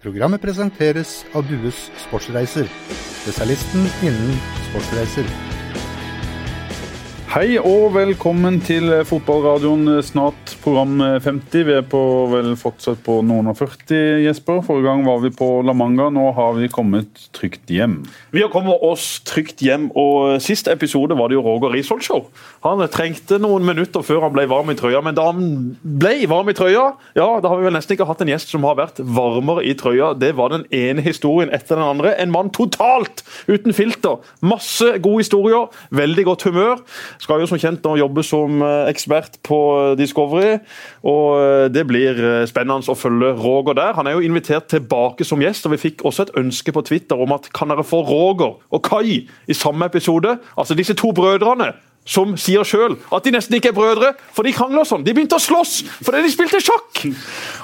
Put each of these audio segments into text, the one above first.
Programmet presenteres av Dues Sportsreiser, spesialisten innen sportsreiser. Hei og velkommen til fotballradioen snart program 50. Vi er på vel fortsatt på noen og 40, Jesper. Forrige gang var vi på La Manga, nå har vi kommet trygt hjem. Vi har kommet oss trygt hjem, og siste episode var det jo Roger Risholt Show. Han trengte noen minutter før han ble varm i trøya, men da han ble varm i trøya, ja, da har vi vel nesten ikke hatt en gjest som har vært varmere i trøya. Det var den ene historien etter den andre. En mann totalt uten filter. Masse gode historier, veldig godt humør. Skal jo som kjent nå jobbe som eh, ekspert på eh, Discovery, og eh, det blir spennende å følge Roger der. Han er jo invitert tilbake som gjest, og vi fikk også et ønske på Twitter om at kan dere få Roger og Kai i samme episode? Altså disse to brødrene som sier sjøl at de nesten ikke er brødre, for de krangler sånn. De begynte å slåss fordi de spilte sjakk!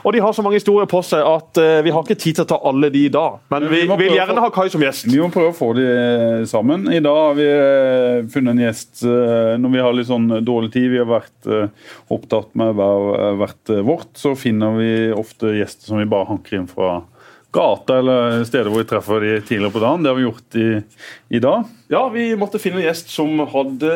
Og de har så mange historier på seg at uh, vi har ikke tid til å ta alle de da. Men vi, vi vil gjerne ha Kai som gjest. Vi må prøve å få de eh, sammen. I dag har vi uh, funnet en gjest uh, når vi har litt sånn dårlig tid. Vi har vært opptatt med hvert vårt, så finner vi ofte gjester som vi bare hanker inn fra gata eller steder hvor vi treffer de tidligere på dagen. Det har vi gjort i, i dag. Ja, vi måtte finne en gjest som hadde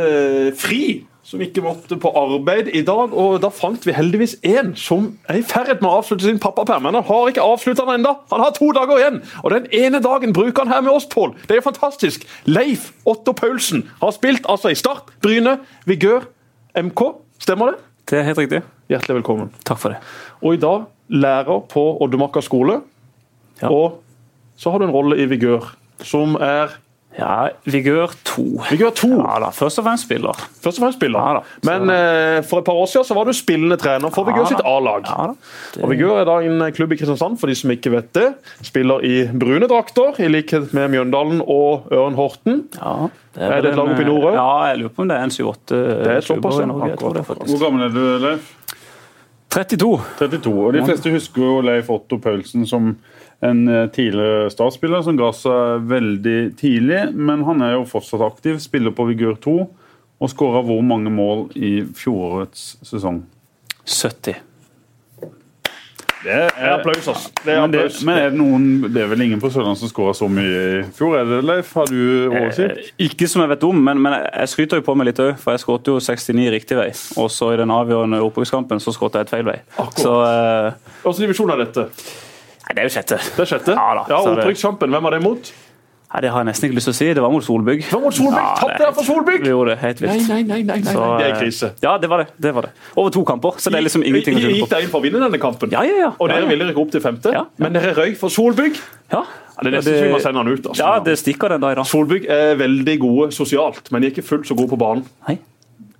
fri. Som ikke måtte på arbeid i dag. og Da fant vi heldigvis en som er i ferd med å avslutte sin pappaperm. Men han har ikke avslutta den ennå. Han har to dager igjen. Og den ene dagen bruker han her med oss, Pål. Det er jo fantastisk. Leif Otto Paulsen har spilt altså i Start, Bryne, Vigør, MK. Stemmer det? Det er helt riktig. Hjertelig velkommen. Takk for det. Og i dag lærer på Oddemarka skole. Ja. Og så har du en rolle i Vigør, som er ja, Vigør 2. Vigør 2. Ja da, Først og fremst spiller. Først og fremst spiller. Ja, da, Men eh, for et par år siden så var du spillende trener for Vigør sitt A-lag. Ja, det... Og Vigør er da en klubb i Kristiansand, for de som ikke vet det. Spiller i brune drakter, i likhet med Mjøndalen og Ørn Horten. Ja, det er, er det et lag oppe i nord òg? Ja, jeg lurer på om det er en 7-8 klubber i Norge. Hvor gammel er du, Leif? 32. 32. Og De fleste husker jo Leif Otto Paulsen som en eh, tidligere startspiller som ga seg veldig tidlig, men han er jo fortsatt aktiv. Spiller på Vigør 2 og skåra hvor mange mål i fjorårets sesong? 70. Det er applaus, altså. Det er men, det, men er det, noen, det er vel ingen på Sørlandet som skåra så mye i fjor? er det Leif? Har du oversikt? Eh, ikke som jeg vet om, men, men jeg skryter jo på meg litt òg. For jeg skåret jo 69 riktig vei. Og så i den avgjørende opprykkskampen så skåret jeg et feil vei. Akkurat. Så, eh, Hvilken divisjon er dette? Nei, Det er jo sjette. Det er sjette? Ja, da, ja Opprykkskampen, hvem var det mot? Nei, Det har jeg nesten ikke lyst til å si. Det var mot Solbygg. Det var mot Solbygg! Ja, Tapte dere for Solbygg! Vi gjorde det, helt vilt. Nei, nei, nei, nei, Så, det er krise. Ja, det var det. det var det. Over to kamper, så det er liksom ingenting å skylde på. Gikk dere inn for å vinne denne kampen? Ja, ja, ja. Og dere ja, ja. ville rykke opp til femte, ja, men dere røyk for Solbygg? Ja. Det er nesten så vi må sende han ut. Altså. Ja, det stikker den dag. Solbygg er veldig gode sosialt, men de er ikke fullt så gode på banen. Nei.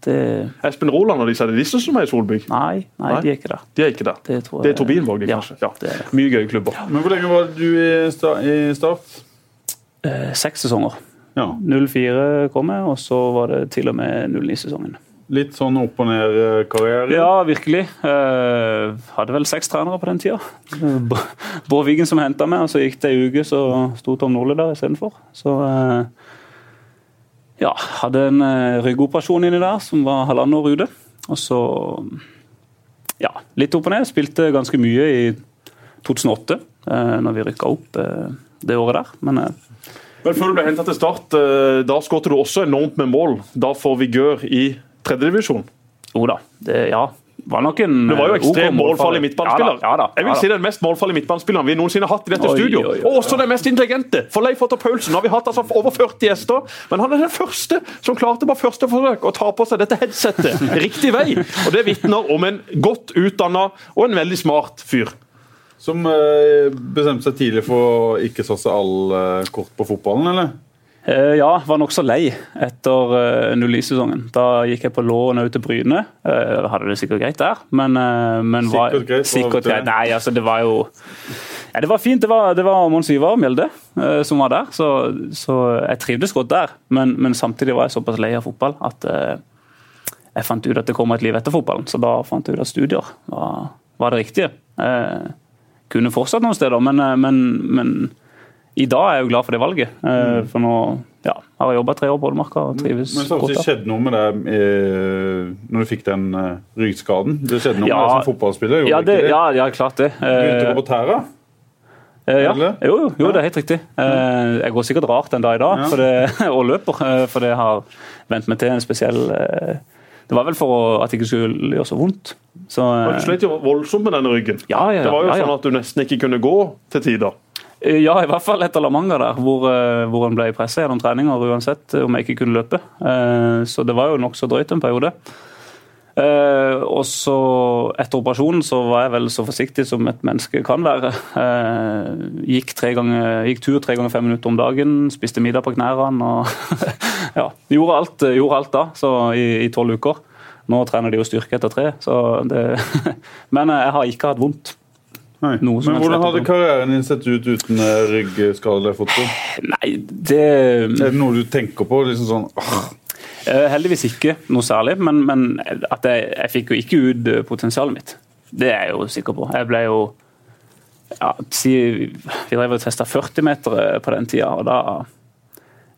Det... Espen Roland og disse, er det disse som er i Solbygg? Nei, nei, de er ikke der. De er ikke der. Det, jeg... det er Torbinvåg, de, kanskje? Ja, det er... Mye gøye klubber. Ja. Men Hvor lenge var du i Start? Eh, seks sesonger. Ja. 04 kom jeg, og så var det til og med 09-sesongen. Litt sånn opp og ned-karriere? Ja, virkelig. Eh, hadde vel seks trenere på den tida. Bård Wiggen som henta meg, og så gikk det ei uke, så sto Tom Nordli der istedenfor. Så eh, ja, hadde en uh, ryggoperasjon inni der som var halvannet år ute. Og så ja, litt opp og ned. Spilte ganske mye i 2008, eh, når vi rykka opp eh, det året der. Men, eh, Men før du ble henta til Start, da skåret du også enormt med mål. Da får Vigør i tredjedivisjon. Jo da, det, ja var nok en Det var jo ekstremt målfarlig midtbanespiller. Ja, ja, jeg vil si den mest målfarlige midtbanespilleren vi noensinne har hatt i dette oi, studio. Oi, oi, og også den mest intelligente. For Leif Otto Paulsen har vi hatt altså over 40 gjester, men han er den første som klarte på første forsøk å ta på seg dette headsetet riktig vei. Og det vitner om en godt utdanna og en veldig smart fyr. Som eh, bestemte seg tidlig for å ikke satse alle kort på fotballen, eller? Uh, ja, var nokså lei etter uh, 09-sesongen. Da gikk jeg på lån ut til Bryne. Uh, hadde det sikkert greit der, men, men var, Sikkert greit? Sikkert greit. Nei, altså det var jo ja, Det var fint. Det var, det var Mons Ivar Mjelde som var der, så, så, jeg trivdes godt der. Men, men, samtidig var jeg såpass lei av fotball at jeg fant ut at det kom et liv etter fotballen. Så da fant jeg ut at studier var, var det riktige. kunne fortsatt noen steder, men, men, men i dag er jeg jo glad for det valget. Mm. For nå ja, har jeg jobba tre år på Ålmarka og trives Men det skjedde noe med deg eh, når du fikk den eh, ryggskaden? Det skjedde noe ja, med deg som fotballspiller? Ja, det, det? ja, ja, klart det. Begynte du å gå på tæra? Eh, ja. Jo, jo, jo, det er helt riktig. Eh, jeg går sikkert rart en dag i dag for det, og løper, eh, for det har vent meg til en spesiell eh, Det var vel for at det ikke skulle gjøre så vondt. Så, eh, Du slet jo voldsomt med denne ryggen. ja, ja, Det var jo ja, ja. sånn at du nesten ikke kunne gå til tider. Eh, Ja, i hvert fall etter La Manga, der, hvor, eh, hvor en ble pressa gjennom treninger uansett eh, om jeg ikke kunne løpe. Så det var jo nokså drøyt en periode. Og så Etter operasjonen så var jeg vel så forsiktig som et menneske kan være. Gikk, ganger, gikk tur tre ganger fem minutter om dagen, spiste middag på knærne og ja, gjorde alt, gjorde alt da, så i tolv uker. Nå trener de jo styrke etter tre, så det Men jeg har ikke hatt vondt. Nei. Noe som Men hvordan hadde karrieren din sett ut uten ryggskadelig ryggskade? Foto? Nei, det Er det noe du tenker på? liksom sånn, åh, Eh, Heldigvis ikke noe særlig, men, men at jeg, jeg fikk jo ikke ut eh, potensialet mitt. Det er jeg jo sikker på. Jeg ble jo ja, si, Vi drev og testa 40-metere på den tida, og da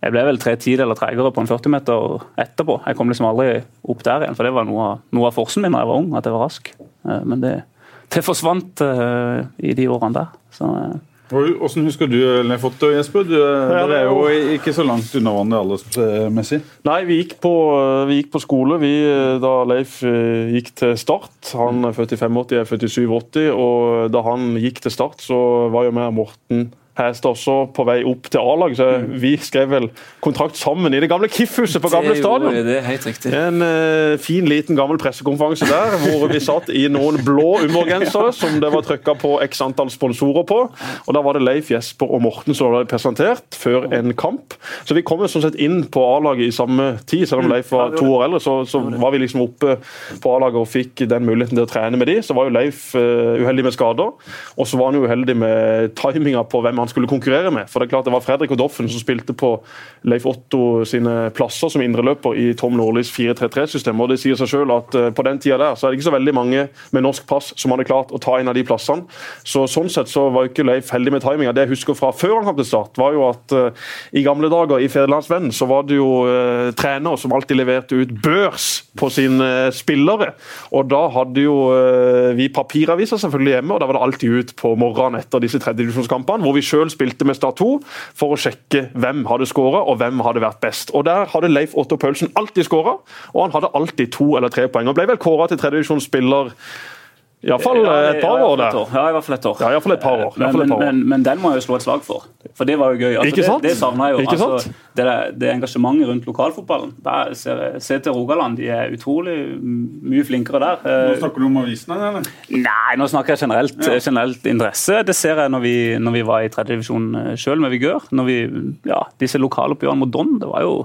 Jeg ble vel tre tideler tregere på en 40-meter etterpå. Jeg kom liksom aldri opp der igjen, for det var noe av, noe av forsen min da jeg var ung, at jeg var rask. Eh, Men det, det forsvant uh, i de årene der. Så uh. Hvordan husker du Lefotto, Jesper? Du, eh, Ja, dere er jo ikke så langt unna hverandre aldersmessig. Nei, vi gikk på, vi gikk på skole vi, da Leif gikk til Start. Han er født i 85, jeg er født i 87. Og da han gikk til Start, så var jo jeg og Morten Hest også på vei opp til A-lag. Så vi skrev vel kontrakt sammen i det gamle Kiff-huset på gamle stadion. Det er helt riktig. En uh, fin, liten gammel pressekonferanse der, hvor vi satt i noen blå umorgensere som det var trykka på x antall sponsorer på. Og Da var det Leif, Jesper og Morten som ble presentert før en kamp. Så vi kom jo sånn sett inn på A-laget i samme tid. Selv om Leif var to år eldre, så, så var vi liksom oppe på A-laget og fikk den muligheten til å trene med de. Så var jo Leif uh, uheldig med skader, og så var han jo uheldig med timinga på hvem han skulle konkurrere med. For det er klart det var Fredrik og Doffen som spilte på Leif Otto sine plasser som indreløper i Tom Nordlys 4-3-3-system. og Det sier seg selv at eh, på den tida der så er det ikke så veldig mange med norsk pass som hadde klart å ta en av de plassene. Så Sånn sett så var ikke Leif heldig med timinga. Det jeg husker fra før han kom til Start, var jo at uh, i gamle dager i Fedrelandsvennen så var det jo uh, trener som alltid leverte ut børs på sine uh, spillere. Og da hadde jo vi papiraviser selvfølgelig hjemme, og da var det alltid ut på morgenen etter disse tredjedivisjonskampene, hvor vi sjøl spilte med Start 2 for å sjekke hvem hadde skåra og hvem hadde vært best. Og Der hadde Leif Otto Paulsen alltid skåra, og han hadde alltid to eller tre poeng. Og ble vel kåra til tredjedivisjonsspiller iallfall Ja, et par år hvert fall et Ja, i hvert fall et år. Ja, i hvert fall et par år. Men, men, men, men den må jeg jo slå et slag for, for det var jo gøy. Altså, Ikke sant? Det, det savna jeg jo. Ikke Altså, det, det engasjementet rundt lokalfotballen. Der ser Se til Rogaland, de er utrolig mye flinkere der. Nå Eh, snakker du om avisene, eller? Nei, nå snakker jeg generelt, generelt interesse. Det ser jeg når vi, når vi var i tredjedivisjon sjøl med Vigør. Når vi, ja, disse lokaloppgjørene mot Don, det var jo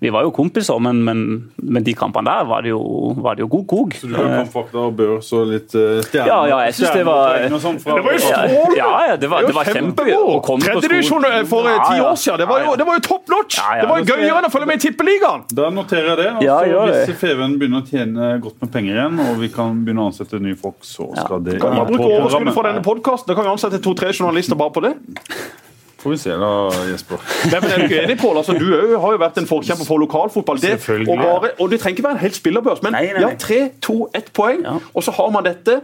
vi var jo kompiser, men, men, men de kampene der var det jo, var det jo god kog. Så du har kampfakta og børs og litt uh, stjerner? Ja, ja, jeg synes det var- sånn Det var jo Ja, strålende! ja, ja, det var, det var kjempegøy Tredjedivisjon for eh, Ja, ti ja. år siden, det var jo, Ja, ja. det var jo top notch! Ja, ja. Det var jo gøyere enn å følge med i Tippeligaen! Da noterer jeg det. Altså, Ja. Hvis Feven begynner å tjene godt med penger igjen, og vi kan begynne å ansette nye folk, så skal det Kan vi bruke overskuddet fra denne podkasten? Da kan vi ansette to-tre journalister bare på det. Får vi se da, Jesper. Nei, men er du enig, Pål? Altså, du har jo vært en forkjemper for lokalfotball. Det, og, bare, og det trenger ikke være en helt spillerbørs, men Nei, nei, nei. ja, tre, to, ett poeng, Ja. og så har man dette.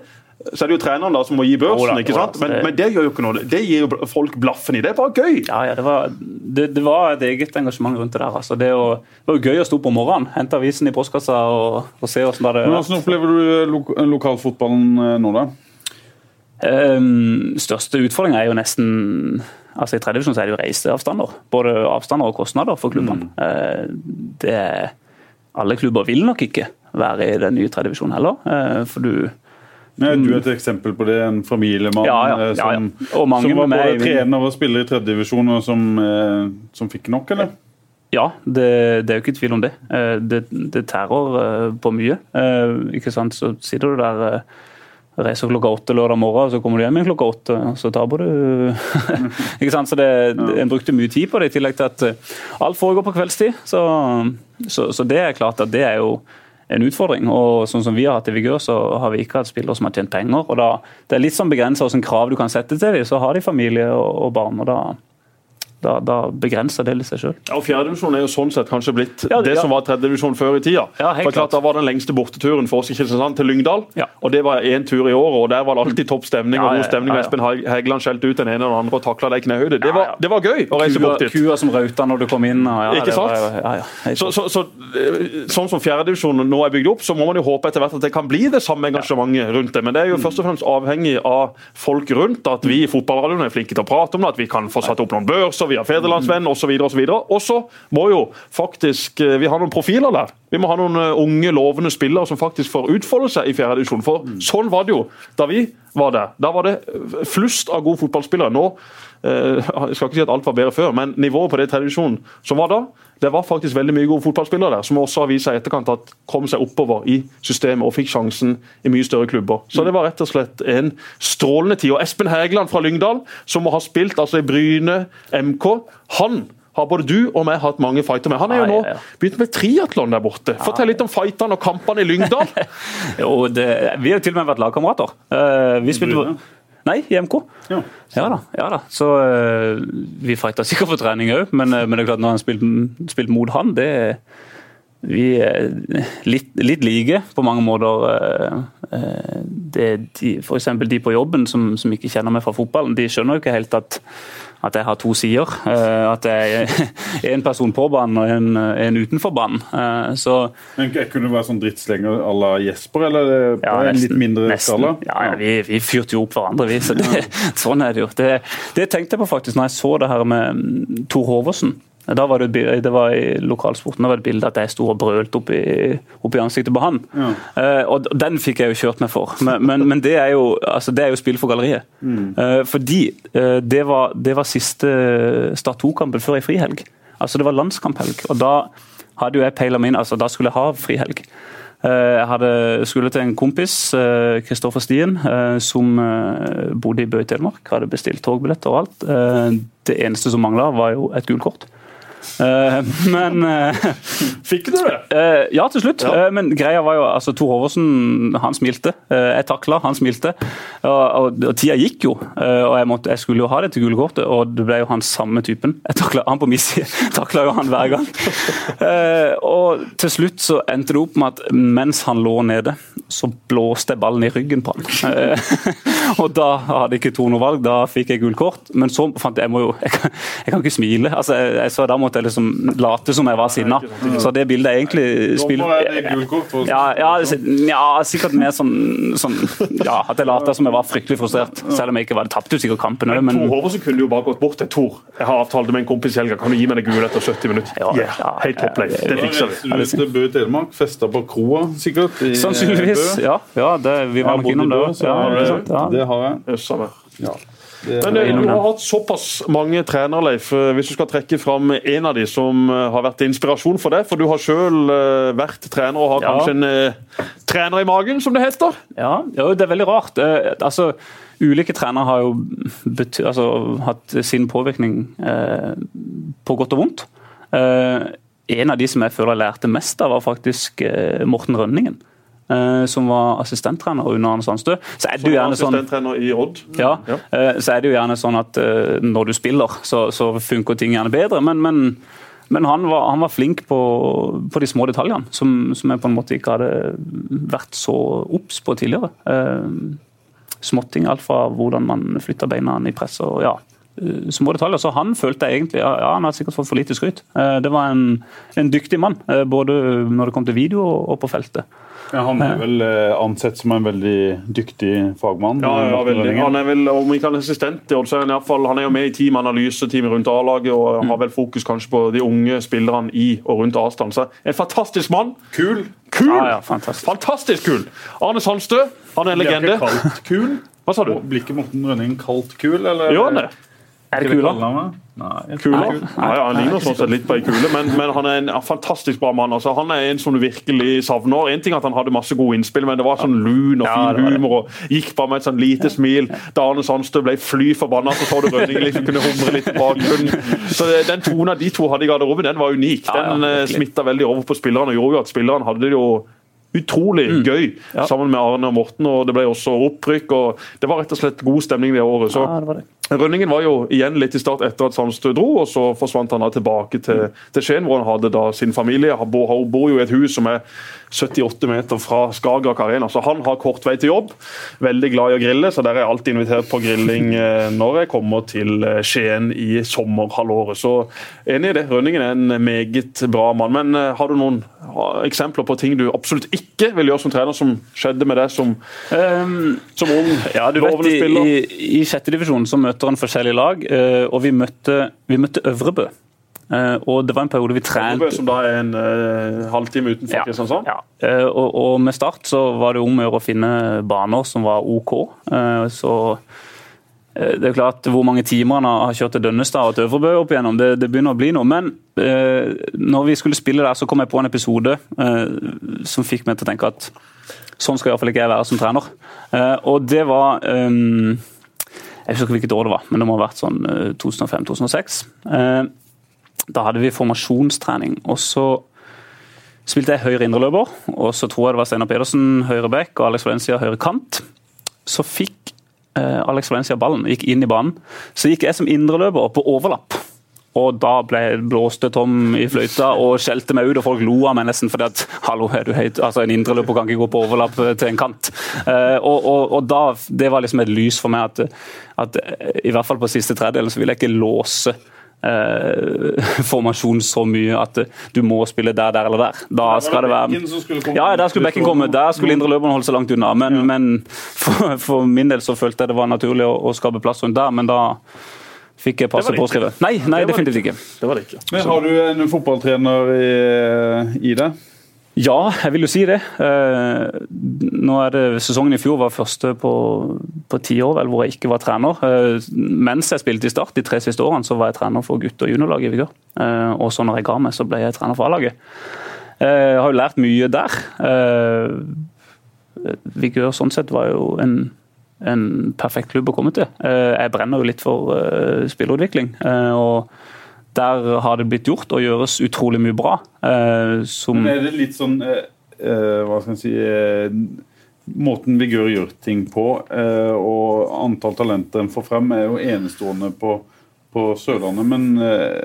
Så er det jo treneren da som må gi børsen, ikke sant? Men, det- men det gjør jo ikke noe. Det gir jo folk blaffen i. Det er bare gøy. Ja, ja, det var, det, det var et eget engasjement rundt det der. Altså. Det, å, det var jo gøy å stå opp om morgenen, hente avisen i postkassa og, og se åssen det Men Hvordan opplever du lok lokalfotballen eh, nå, da? Um, største utfordringa er jo nesten altså I tredjedivisjon er det jo reiseavstander. Både avstander og kostnader for klubbene. Mm. det er- Alle klubber vil nok ikke være i den nye tredjedivisjonen heller. eh, for du Men er et eksempel på det? En familiemann Ja, ja, eh, ja, som, som var både trener og spiller i tredjedivisjon, og som, eh, som fikk nok, eller? Ja, det, det er jo ikke tvil om det. Eh, Det, det tærer eh, på mye. Eh, Ikke sant? Så sitter du der, eh, reiser klokka åtte lørdag morgen, og så kommer du hjem igjen klokka åtte, og så taper du Ikke sant? Så det, det, En brukte mye tid på det, i tillegg til at eh, alt foregår på kveldstid. Så, så, så det er klart at det er jo en utfordring. og sånn som vi har hatt i Vigør, så har vi ikke hatt spillere som har tjent penger. og da, Det er litt sånn begrensa hvilke krav du kan sette til dem. Så har de familie og, og barn. og da Da, da begrenser det litt seg sjøl. Ja, og Fjerdedivisjon er jo sånn sett kanskje blitt Ja, det ja. som var tredjedivisjon før i tida. Ja, helt For klart, klart. Da var den lengste borteturen for oss i Kristiansand til Lyngdal. Og det var én tur i året, og der var det alltid topp stemning. Og god stemning. Espen Heg- Hegeland skjelte ut den ene og den andre og takla deg i knehøyde. Det, det var gøy å reise bort dit. kua som rauta når du kom inn. Ikke sant? Var, Så, så, så, sånn som fjerdedivisjonen nå er bygd opp, så må man jo håpe etter hvert at det kan bli det samme engasjementet rundt det. Men det er jo først og fremst avhengig av folk rundt. At vi i fotballradioen er flinke til å prate om det, at vi kan få satt opp noen børser via Federlandsvennen osv. Og så må jo faktisk eh, vi ha noen profiler der. Vi må ha noen eh, unge, lovende spillere som faktisk får utfolde seg i fjerdedivisjon. For sånn var det jo da vi var der. Da var det eh, flust av gode fotballspillere. Nå jeg skal ikke si at alt var bedre før, men nivået på det tradisjonen som var da, det var faktisk veldig mye gode fotballspillere der, som også har vist seg i etterkant at kom seg oppover i systemet og fikk sjansen i mye større klubber. Så det var rett og slett en strålende tid. Og Espen Hægeland fra Lyngdal, som må ha spilt altså i Bryne MK, han har både du og meg hatt mange fighter med. Han er jo nå begynt med triatlon der borte. Fortell litt om fightene og kampene i Lyngdal. Jo, det, vi har jo til og med vært lagkamerater. Uh, vi spilte? Nei, i MK. Ja. Ja da. ja da. Så uh, vi fighta sikkert for trening òg, men, uh, men det er klart når han spilte spilt mot han, det vi er litt, litt like på mange måter. Uh, Det, de, for de på jobben som, som ikke kjenner meg fra fotballen, de skjønner jo ikke helt at, at jeg har to sider. eh, At jeg er en person på banen og en, en utenfor banen. Eh, Så Men jeg kunne være sånn drittslenger à la Jesper, eller er på en litt mindre nesten. skala? Ja, ja, vi, vi fyrte jo opp hverandre, vi. Så det, sånn er det jo. Det, det tenkte jeg på faktisk når jeg så det her med mm, Tor Håvåsen. Da var det, et det var I lokalsporten var det et bilde at jeg sto og brølte opp i, opp i ansiktet på han. Ja. Uh, og den fikk jeg jo kjørt meg for. Men, men, men det, er jo, altså, det er jo spill for galleriet. Eh, fordi uh, det, var, det var siste Start 2-kampen før ei frihelg. Altså Det var landskamphelg. Og da hadde jo jeg peila meg inn altså Da skulle jeg ha frihelg. Jeg hadde, skulle til en kompis, Kristoffer Stien, som bodde i Bø i Telemark. Hadde bestilt togbilletter og alt. Det eneste som mangla, var jo et gult kort. Eh, Men eh, Fikk du det? Eh, ja, til slutt. Ja. Men greia var jo altså Tor Hoversen, han smilte. Jeg takla, han smilte. Og, og, tida gikk jo. Og jeg, måtte, jeg skulle jo ha det til gule kortet, og det ble jo han samme typen. Jeg takla han på min side. takla jo han hver gang. Og til slutt så endte det opp med at mens han lå nede, så blåste jeg ballen i ryggen på han. Og da hadde ikke Tor noe valg, da fikk jeg gult kort. Men så fant jeg jeg må jo Jeg kan, jeg kan ikke smile. Altså, jeg, jeg, så da måtte jeg liksom late som jeg var sinna. Så det bildet er egentlig spill... Dommer er det gult kort for- Ja, ja, ja, sikkert mer sånn, sånn Ja, at jeg later som jeg var fryktelig frustrert. Selv om jeg ikke var det. Tapte jo sikkert kampen òg, men Tor Håvåsen kunne jo bare gått bort til Tor. Jeg har avtalt med en kompis i helga, kan du gi meg det gule etter 70 minutter? Ja, Yeah, Helt topp, Leif. Det fikser vi. du til Bø Telemark, festa på kroa sikkert? sannsynligvis. Ja, ja det, vi var nok innom det òg. Ja, har det- sant? ja. det har jeg. Ja. Det, Men eh, du har hatt såpass mange trenere, Leif. Eh, Hvis du skal trekke fram en av de som eh, har vært inspirasjon for deg, for du har sjøl vært trener og har Ja. kanskje en eh, trener i magen, som det heter? Ja, jo, det er veldig rart. Eh, altså, ulike trenere har jo bety altså, hatt sin påvirkning eh, på godt og vondt. Eh, en av de som jeg føler jeg lærte mest av, var faktisk eh, Morten Rønningen. Eh, som var assistenttrener under Arne Sandstø. Så er det jo gjerne sånn i Odd. ja, eh, så er det jo gjerne sånn at eh, når du spiller, så, så funker ting gjerne bedre. Men, men, men han, var, han var flink på, på de små detaljene, som, som jeg på en måte ikke hadde vært så obs på tidligere. Eh, Småting, alt fra hvordan man flytter beina i press og ja, små detaljer. Så han følte jeg egentlig ja, Han har sikkert fått for lite skryt. Eh, Det var en, en dyktig mann, eh, både når det kom til video og, og på feltet. Ja, han er vel eh, ansett som en veldig dyktig fagmann. Ja, ja, veldig. Han er vel, om ikke han er assistent i Odd, så er han, iallfall han er jo med i teamanalyseteamet rundt A-laget og har vel fokus kanskje på de unge spillerne i og rundt avstand. Så en fantastisk mann. Kul! Kul! Ja, ja, fantastisk. Fantastisk kul! Arne Sandstø, han er en legende. Blir ikke kalt kul? Hva sa du? Blir ikke Morten Rønning kalt kul, eller? Gjør han det? Er det kula? Nei. Kula? det kul. Ja, ja, han ligner sånn sett litt på ei kule, men, men han er en fantastisk bra mann. Altså, han er en som du virkelig savner. En ting er at han hadde masse gode innspill, men det var sånn lun og fin humor. og Gikk bare med et sånn lite smil. Da Arne Sandstø ble fly forbanna, så så du Rønningen liksom kunne humre litt i bakgrunnen. Så Den tona de to hadde i garderoben, den var unik. Ja, ja, Den eh, smitta veldig over på spillerne og gjorde jo at spillerne hadde det jo utrolig gøy Ja. sammen med Arne og Morten. og Det ble også opprykk. og Det var rett og slett god stemning det året. Så Ja, det var det. Rønningen var jo igjen litt i start etter at Sandstø dro, og så forsvant han da tilbake til, til Skien, hvor han hadde da sin familie. Han bor, han bor jo i et hus som er 78 meter fra Skagerrak Arena, så han har kort vei til jobb. Veldig glad i å grille, så der er jeg alltid invitert på grilling eh, når jeg kommer til eh, Skien i sommerhalvåret. Så enig i det, Rønningen er en meget bra mann. Men eh, har du noen eksempler på ting du absolutt ikke vil gjøre som trener, som skjedde med deg som, um, som ung, ja, du vet, i, i, i sjette divisjon så møter en forskjellig lag, og vi møtte, vi møtte Øvrebø. Uh, og det var en periode vi trente Som da er en uh, halvtime utenfor ja, Kristiansand? Ja. Og, og, med Start så var det om å gjøre å finne baner som var OK. så det er klart Hvor mange timer han har kjørt til Dønnestad og til Øvrebø opp igjennom, det, det, begynner å bli noe. Men når vi skulle spille der, så kom jeg på en episode som fikk meg til å tenke at sånn skal iallfall ikke jeg være som trener. og det var um, Jeg husker ikke hvilket år det var, men det må ha vært sånn 2005-2006. Da hadde vi formasjonstrening. og så spilte jeg høyre indreløper, og så tror jeg det var Steinar Pedersen høyre back og Alex Valencia høyre kant. Så fikk eh, Alex Valencia ballen, gikk inn i banen. Så gikk jeg som indreløper på overlapp. Og da ble, blåste Tom i fløyta og skjelte meg ut, og folk lo av meg nesten fordi at hallo, er du høyt? altså en indreløper kan ikke gå på overlapp til en kant. Uh, og, og, og, da, Det var liksom et lys for meg at, at i hvert fall på siste tredjedelen så ville jeg ikke låse eh, formasjon så mye at du må spille der, der eller der. Da skal det være Ja, der skulle bekken komme. Der skulle indre løperne holde seg langt unna. Men, men for, for, min del så følte jeg det var naturlig å, å skape plass rundt der, men da fikk jeg passe påskrevet. Nei, nei definitivt ikke. Det var det ikke. Men Har du en fotballtrener i, i det? Ja, jeg vil jo si det. Eh, nå er det Sesongen i fjor var første på, på ti år vel, hvor jeg ikke var trener. Eh, mens jeg spilte i Start de tre siste årene, så var jeg trener for gutt- og juniorlaget i Vigør. Eh, og så når jeg ga meg, så ble jeg trener for A-laget. Jeg har jo lært mye der. Vigør sånn sett var jo en, en perfekt klubb å komme til. Jeg brenner jo litt for spillerutvikling. og der har det blitt gjort og gjøres utrolig mye bra. Eh, som Men er det litt sånn eh, eh Hva skal jeg si eh, Måten Vigør gjør ting på, eh, og antall talenter en får frem, er jo enestående på, på Sørlandet. Men eh,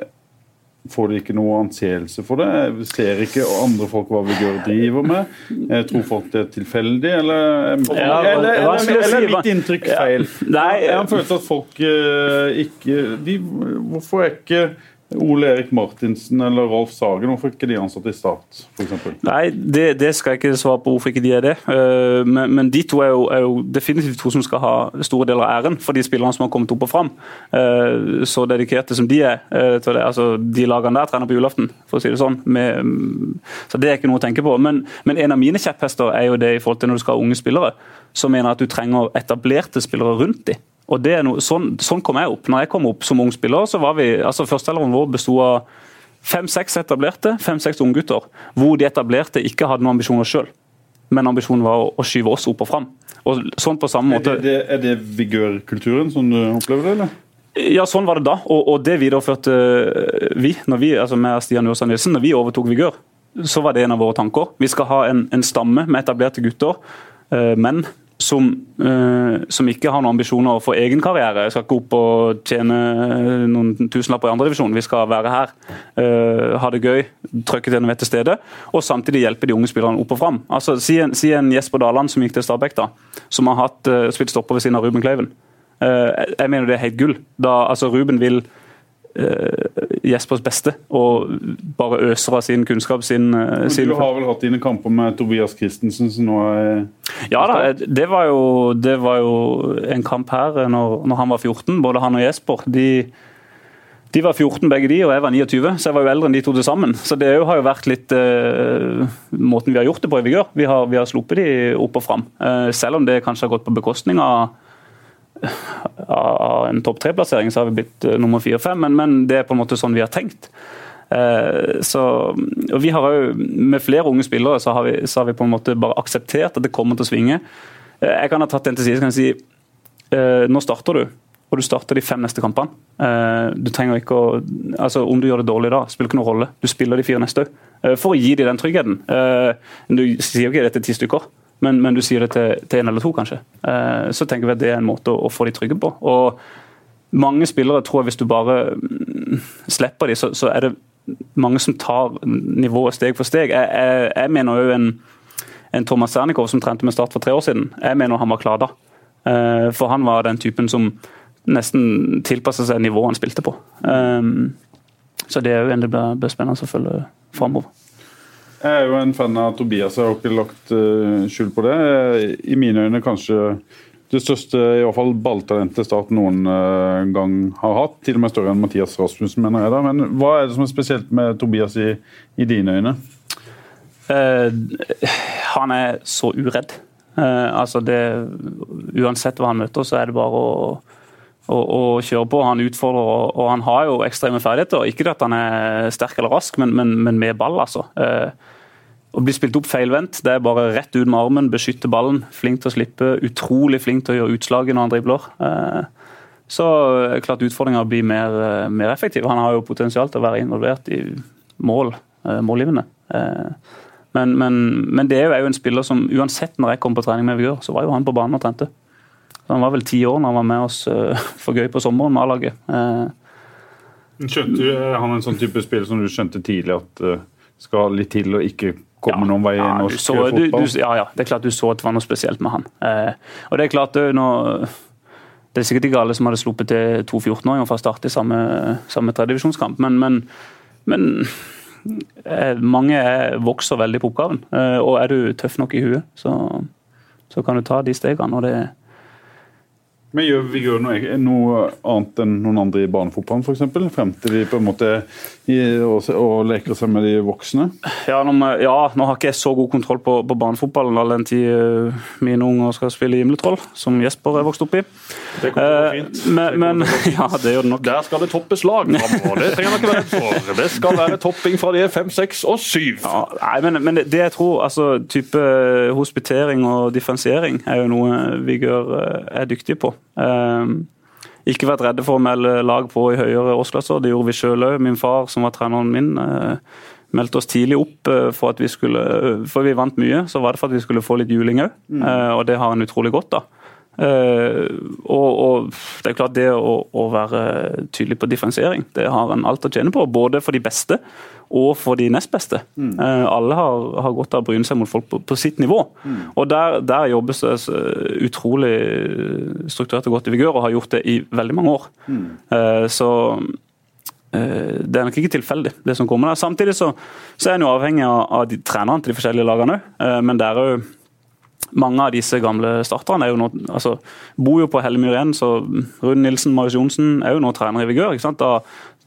får de ikke noe anseelse for det? Ser ikke andre folk hva vi gjør, driver med? Jeg tror folk det er tilfeldig, eller, ja, eller, eller, eller, er mitt inntrykk feil? Ja, jeg har følt at folk ikke de, Hvorfor er ikke Ole Erik Martinsen eller Rolf Sagen, hvorfor ikke de ansatt i Start f.eks.? Nei, det, det, skal jeg ikke svare på hvorfor ikke de er det. Eh, men, men de to er jo, er jo, definitivt to som skal ha store deler av æren for de spillerne som har kommet opp og fram. Eh, så dedikerte som de er eh. Altså, de lagene der trener på julaften, for å si det sånn. Med, så det er ikke noe å tenke på. Men, men en av mine kjepphester er jo det i forhold til når du skal ha unge spillere, som mener at du trenger etablerte spillere rundt dem. Og det er noe, sånn, sånn, kom jeg opp. Når jeg kom opp som ung spiller, så var vi, altså Førsteelveren vår besto av fem-seks etablerte, fem-seks unggutter. Hvor de etablerte ikke hadde noen ambisjoner sjøl, men ambisjonen var å, å, skyve oss opp og fram. Og sånn på samme måte... Er det, er det vigørkulturen som du opplever det, eller? Ja, sånn var det da. Og, og det videreførte vi, når vi, altså med Stian Jørstad Nilsen, når vi overtok Vigør. Så var det en av våre tanker. Vi skal ha en, en stamme med etablerte gutter, uh, menn som, uh, som, ikke har noen ambisjoner for egen karriere. Jeg skal ikke opp og tjene noen tusenlapper i andredivisjon. Vi skal være her, uh, ha det gøy, trykke til enhver til stede, og samtidig hjelpe de unge spillerne opp og fram. Altså, si, en, si en Jesper Daland som gikk til Stabæk, da, som har hatt, uh, spilt stopper ved siden av Ruben Kleiven. jeg mener det er helt gull. Da, altså, Ruben vil Jespers beste, og bare øser av sin kunnskap. Sin, uh, sin... Du har vel hatt dine kamper med Tobias Christensen, som nå er Ja da, det var jo, det var jo en kamp her når, når, han var 14, både han og Jesper. De, de var 14 begge de, og jeg var 29, så jeg var jo eldre enn de to til sammen. Så det har jo vært litt uh, måten vi har gjort det på i Vigør. Vi har, vi har sluppet de opp og fram. Uh, selv om det kanskje har gått på bekostning av av en topp tre-plassering, så har vi blitt uh, nummer fire-fem. Men, men, det er på en måte sånn vi har tenkt. Uh, så, og vi har jo, Med flere unge spillere så har, vi, så har vi på en måte bare akseptert at det kommer til å svinge. Uh, jeg kan ha tatt den til side og si nå starter du, og du starter de fem neste kampene. du trenger ikke å, altså Om du gjør det dårlig da, spiller ikke noen rolle. Du spiller de fire neste òg. for å gi dem den tryggheten. du sier jo ikke det til ti stykker men, men, du sier det til, til en eller to, kanskje. Eh, så tenker vi at det er en måte å, å få de trygge på. Og mange spillere tror jeg hvis du bare mm, slipper dem, så, så, er det mange som tar nivået steg for steg. Jeg, jeg, jeg mener jo en, en Thomas Sernikov som trente med Start for tre år siden. Jeg mener han var klar da. Uh, for han var den typen som nesten tilpassa seg nivået han spilte på. Eh, så det er jo en det blir spennende å følge framover. Jeg er jo en fan av Tobias, jeg har ikke lagt uh, skjul på det. I mine øyne kanskje det største i hvert fall balltalentet Start noen uh, gang har hatt. Til og med større enn Mathias Rasmussen, mener jeg. da. Men hva er det som er spesielt med Tobias i, i dine øyne? Uh, han er så uredd. Uh, altså det, uansett hva han møter, så er det bare å, å, å kjøre på. Han utfordrer, og, og, han har jo ekstreme ferdigheter. Ikke at han er sterk eller rask, men, men, men med ball, altså. Uh, å bli spilt opp feilvendt, det er bare rett ut med armen, beskytte ballen. Flink til å slippe, utrolig flink til å gjøre utslaget når han dribler. Eh, så er klart utfordringa blir mer, eh, mer effektiv. Han har jo potensial til å være involvert i mål, eh, målgivende. Men, men, men, det er jo en spiller som uansett når jeg kom på trening med Vigør, så var jo han på banen og trente. Han var vel ti år når han var med oss for gøy på sommeren med A-laget. Skjønte du, han en sånn type spiller som du skjønte tidlig at skal litt til og ikke komme ja, noen vei i ja, norsk så, fotball? Du, ja, ja, det er klart du så at det var noe spesielt med han. Eh, og Det er klart når, det er sikkert ikke alle som hadde sluppet til to 14-åringer fra start i samme, samme tredjevisjonskamp, men, men, men eh, mange vokser veldig på oppgaven. Eh, og er du tøff nok i huet, så, så kan du ta de stegene. og det men gjør vi gjør noe, noe, annet enn noen andre i barnefotballen f.eks.? Frem til de på en måte og, og leker seg med de voksne? Ja, nå, ja, nå har ikke jeg så god kontroll på, på barnefotballen all den tid uh, mine unger skal spille Himletroll, som Jesper er vokst opp i. Det kommer uh, fint. Men, men ja, det gjør det nok. Der skal det toppes lag framover. Det trenger man ikke være for. Det skal være topping fra de er fem, seks og syv. Ja, nei, men, men, det jeg tror, altså type hospitering og differensiering er jo noe Vigør er dyktig på. Ehm, ikke vært redde for å melde lag på i høyere årsklasser. Det gjorde vi sjøl òg. Min far, som var treneren min, eh, meldte oss tidlig opp eh, for at vi skulle For vi vant mye, så var det for at vi skulle få litt juling òg. Mm. Eh, og det har han utrolig godt av. Og, og, det er klart det å, å, være tydelig på differensiering, det har en alt å tjene på. Både for de beste og for de nest beste. Mm. Uh, alle har, har, godt av å bryne seg mot folk på, på sitt nivå. Mm. Og der, der, jobbes det utrolig strukturert og godt i vigør, og har gjort det i veldig mange år. Mm. Så det er nok ikke tilfeldig, det som kommer der. Samtidig så, så er en jo avhengig av, av de trenerne til de forskjellige lagene òg, men det er jo mange av disse gamle starterne er jo nå, altså, bor jo på Hellemyr igjen, så Rune Nilsen, Marius Johnsen er jo nå trener i Vigør. Da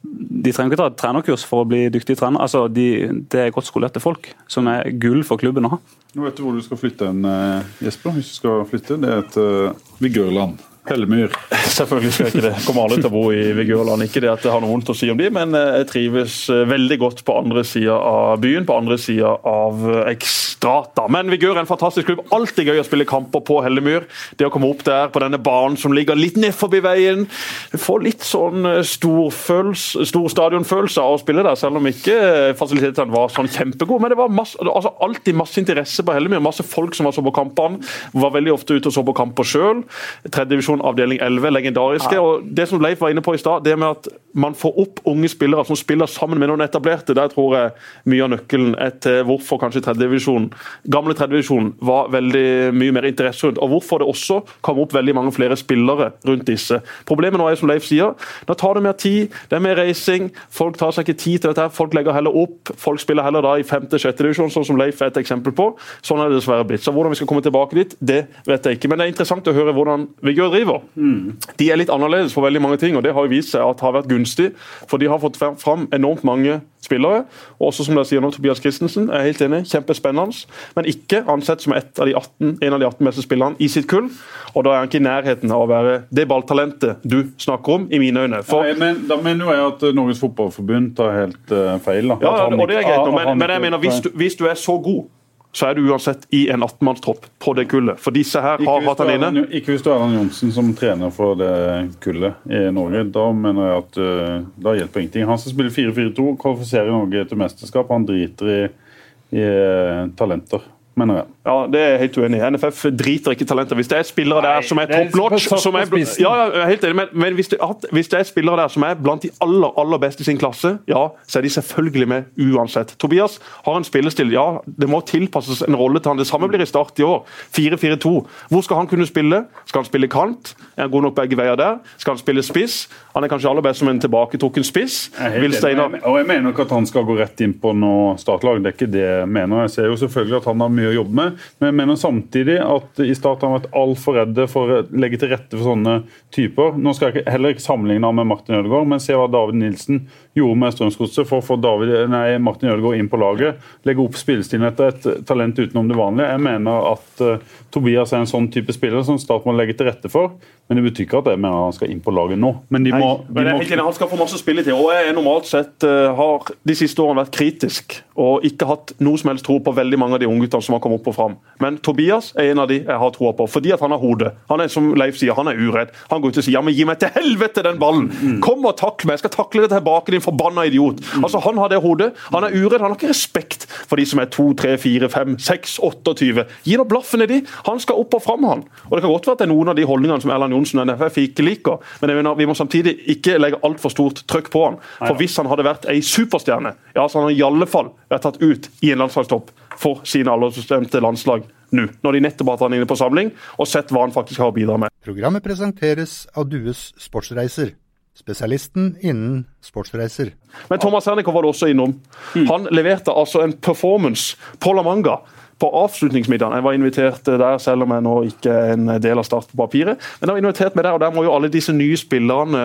de trenger ikke ta et trenerkurs for å bli dyktige trenere. Altså, de, det er godt skolerte folk, som er gull for klubben å ha. Nå vet du hvor du skal flytte en, eh, Jesper, hvis du skal flytte. Det er et uh, Vigørland. Hellemyr. Selvfølgelig skal jeg ikke det. Kommer aldri til å bo i Vigørland. Ikke det at jeg har noe vondt å si om de, men eh, jeg trives eh, veldig godt på andre sida av byen, på andre sida av eh, Ekstrata. Men Vigør er en fantastisk klubb. Alltid gøy å spille kamper på Hellemyr. Det å komme opp der på denne banen som ligger litt ned forbi veien. Få litt sånn stor stadionfølelse av å spille der, selv om ikke fasilitetene var sånn kjempegode. Men det var masse, altså alltid masse interesse på Hellemyr. Masse folk som var så på kampene. Var veldig ofte ute og så på kamper sjøl. Tredje avdeling 11, legendariske. Ja. og Det som Leif var inne på i stad, det med at man får opp unge spillere som spiller sammen med noen etablerte, der tror jeg mye av nøkkelen er til hvorfor kanskje tredjedivisjon, gamle tredjedivisjon var veldig mye mer interesse rundt, og hvorfor det også kom opp veldig mange flere spillere rundt disse. Problemet nå er som Leif sier, da tar det mer tid, det er mer racing, folk tar seg ikke tid til dette, folk legger heller opp, folk spiller heller da i femte-sjette divisjon, sånn som Leif er et eksempel på. Sånn er det dessverre blitt. Så Hvordan vi skal komme tilbake dit, det vet jeg ikke. Men det er interessant å høre hvordan Vigør driver. Mm. De er litt annerledes for veldig mange ting, og det har vist seg at har vært gunstig. For de har fått fram enormt mange spillere. Og også som dere sier nå, Tobias Christensen er helt enig, kjempespennende. Men ikke ansett som av 18, en av de 18 beste spillerne i sitt kull. Og da er han ikke i nærheten av å være det balltalentet du snakker om, i mine øyne. For, Nei, men Da mener jeg at Norges Fotballforbund tar helt uh, feil. Da. Ja, og det er greit, men, men jeg mener, hvis du, hvis du er så god så er du uansett i en 18-mannstropp på det kullet. For disse her har hatt han inne. Ikke hvis du har Erland Johnsen som trener for det kullet i Norge. Da mener jeg at uh, da hjelper ingenting. Han som spiller 4-4-2, kvalifiserer Norge til mesterskap. Han driter i, i uh, talenter. Mener jeg. Ja, Det er jeg helt uenig i. NFF driter ikke i talenter. Hvis det er spillere der som er top notch som er, ja, ja, jeg er helt enig, Men, men hvis, det, at, hvis det er spillere der som er blant de aller aller beste i sin klasse, ja, så er de selvfølgelig med uansett. Tobias har en spillestil. Ja, det må tilpasses en rolle til han. Det samme blir i start i år. 4-4-2. Hvor skal han kunne spille? Skal han spille kant? Er han god nok begge veier der? Skal han spille spiss? Han er kanskje aller best som en tilbaketrukken spiss. Vil. Steinar Og jeg mener ikke at han skal gå rett inn på noe startlag. Det er ikke det jeg mener. Jeg ser jo selvfølgelig at han har mye å jobbe med, men jeg mener samtidig at i Start har vært altfor redde for å legge til rette for sånne typer. Nå skal jeg heller ikke sammenligne ham med Martin Ødegaard, men se hva David Nilsen gjorde med Strømsgodset for å få David, nei, Martin Ødegaard inn på laget. Legge opp spillestilen etter et talent utenom det vanlige. Jeg mener at uh, Tobias er en sånn type spiller som Start må legge til rette for, men det betyr ikke at jeg mener han skal inn på laget nå. Men de må, Nei, de er må Han skal få masse spilletid. og Jeg er normalt sett eh, har de siste årene vært kritisk og ikke hatt noe som helst tro på veldig mange av de ungguttene som har kommet opp og fram. Men Tobias er en av de jeg har troa på, fordi at han har hodet. Han er som Leif sier, han er uredd. Han går ut og sier ja, men gi meg til helvete den ballen! Kom og takle meg, jeg skal takle deg tilbake, din forbanna idiot. Altså, Han har det hodet. Han er uredd, han har ikke respekt for de som er 2, 3, 4, 5, 6, 28. Gi nå blaffen i de! Han skal opp og fram, han. Og Det kan godt være at det er noen av de holdningene som Erland Johnsen og NFF ikke liker, men jeg mener, vi må samtidig ikke legge altfor stort trøkk på han. For hvis han hadde vært ei superstjerne, ja, så hadde han i alle fall vært tatt ut i en landslagstopp for sine aldersbestemte landslag nå. Når de nettopp har hatt han inne på samling og sett hva han faktisk har å bidra med. Programmet presenteres av Dues Sportsreiser, spesialisten innen sportsreiser. Men Thomas Hernikov var det også innom. Han leverte altså en performance på La Manga på avslutningsmiddagen. Jeg var invitert der, selv om jeg nå ikke er en del av Start på papiret. Men jeg var invitert med der, og der må jo alle disse nye spillerne